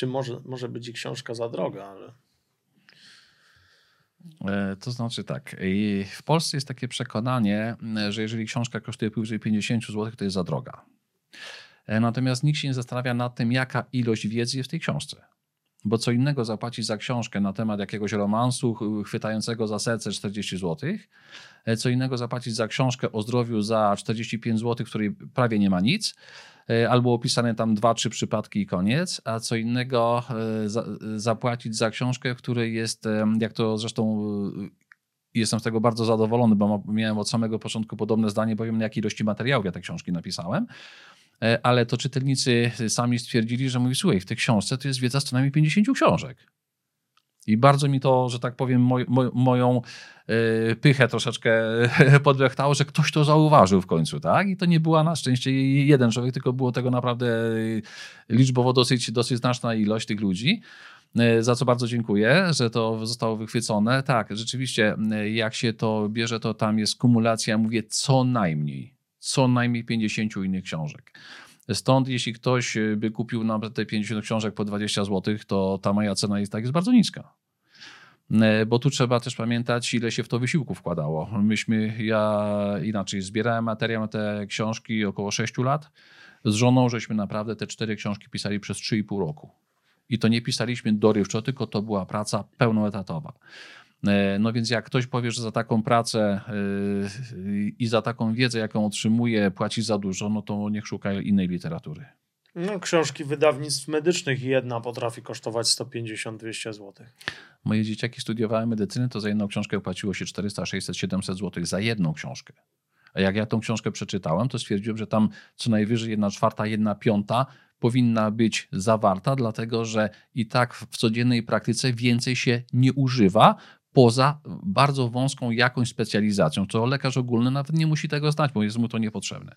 czy może, może być książka za droga, ale. E, to znaczy tak, w Polsce jest takie przekonanie, że jeżeli książka kosztuje powyżej 50 zł, to jest za droga. E, natomiast nikt się nie zastanawia nad tym, jaka ilość wiedzy jest w tej książce. Bo co innego zapłacić za książkę na temat jakiegoś romansu chwytającego za serce 40 zł, e, co innego zapłacić za książkę o zdrowiu za 45 zł, w której prawie nie ma nic, E, albo opisane tam dwa, trzy przypadki i koniec, a co innego e, za, zapłacić za książkę, w której jest, jak to zresztą jestem z tego bardzo zadowolony, bo miałem od samego początku podobne zdanie, bo wiem na jakiej ilości materiałów ja te książki napisałem, ale to czytelnicy sami stwierdzili, że mówi, słuchaj, w tej książce to jest wiedza z co najmniej 50 książek. I bardzo mi to, że tak powiem, moj, moj, moją y, pychę troszeczkę podwechtało, że ktoś to zauważył w końcu, tak? I to nie była na szczęście jeden człowiek, tylko było tego naprawdę y, liczbowo dosyć, dosyć znaczna ilość tych ludzi za co bardzo dziękuję, że to zostało wychwycone. Tak, rzeczywiście, jak się to bierze, to tam jest kumulacja, mówię, co najmniej, co najmniej 50 innych książek. Stąd jeśli ktoś by kupił nam te 50 książek po 20 zł, to ta moja cena jest tak jest bardzo niska. E, bo tu trzeba też pamiętać, ile się w to wysiłku wkładało. Myśmy, ja inaczej, zbierałem materiał na te książki około 6 lat. Z żoną żeśmy naprawdę te cztery książki pisali przez 3,5 roku. I to nie pisaliśmy dorywczo, tylko to była praca pełnoetatowa. E, no więc jak ktoś powie, że za taką pracę e, i za taką wiedzę, jaką otrzymuje, płaci za dużo, no to niech szuka innej literatury. No, książki wydawnictw medycznych jedna potrafi kosztować 150-200 zł. Moje dzieciaki studiowały medycynę, to za jedną książkę płaciło się 400, 600, 700 zł za jedną książkę. A jak ja tą książkę przeczytałem, to stwierdziłem, że tam co najwyżej jedna czwarta, jedna piąta powinna być zawarta, dlatego że i tak w codziennej praktyce więcej się nie używa, poza bardzo wąską jakąś specjalizacją, to lekarz ogólny nawet nie musi tego znać, bo jest mu to niepotrzebne.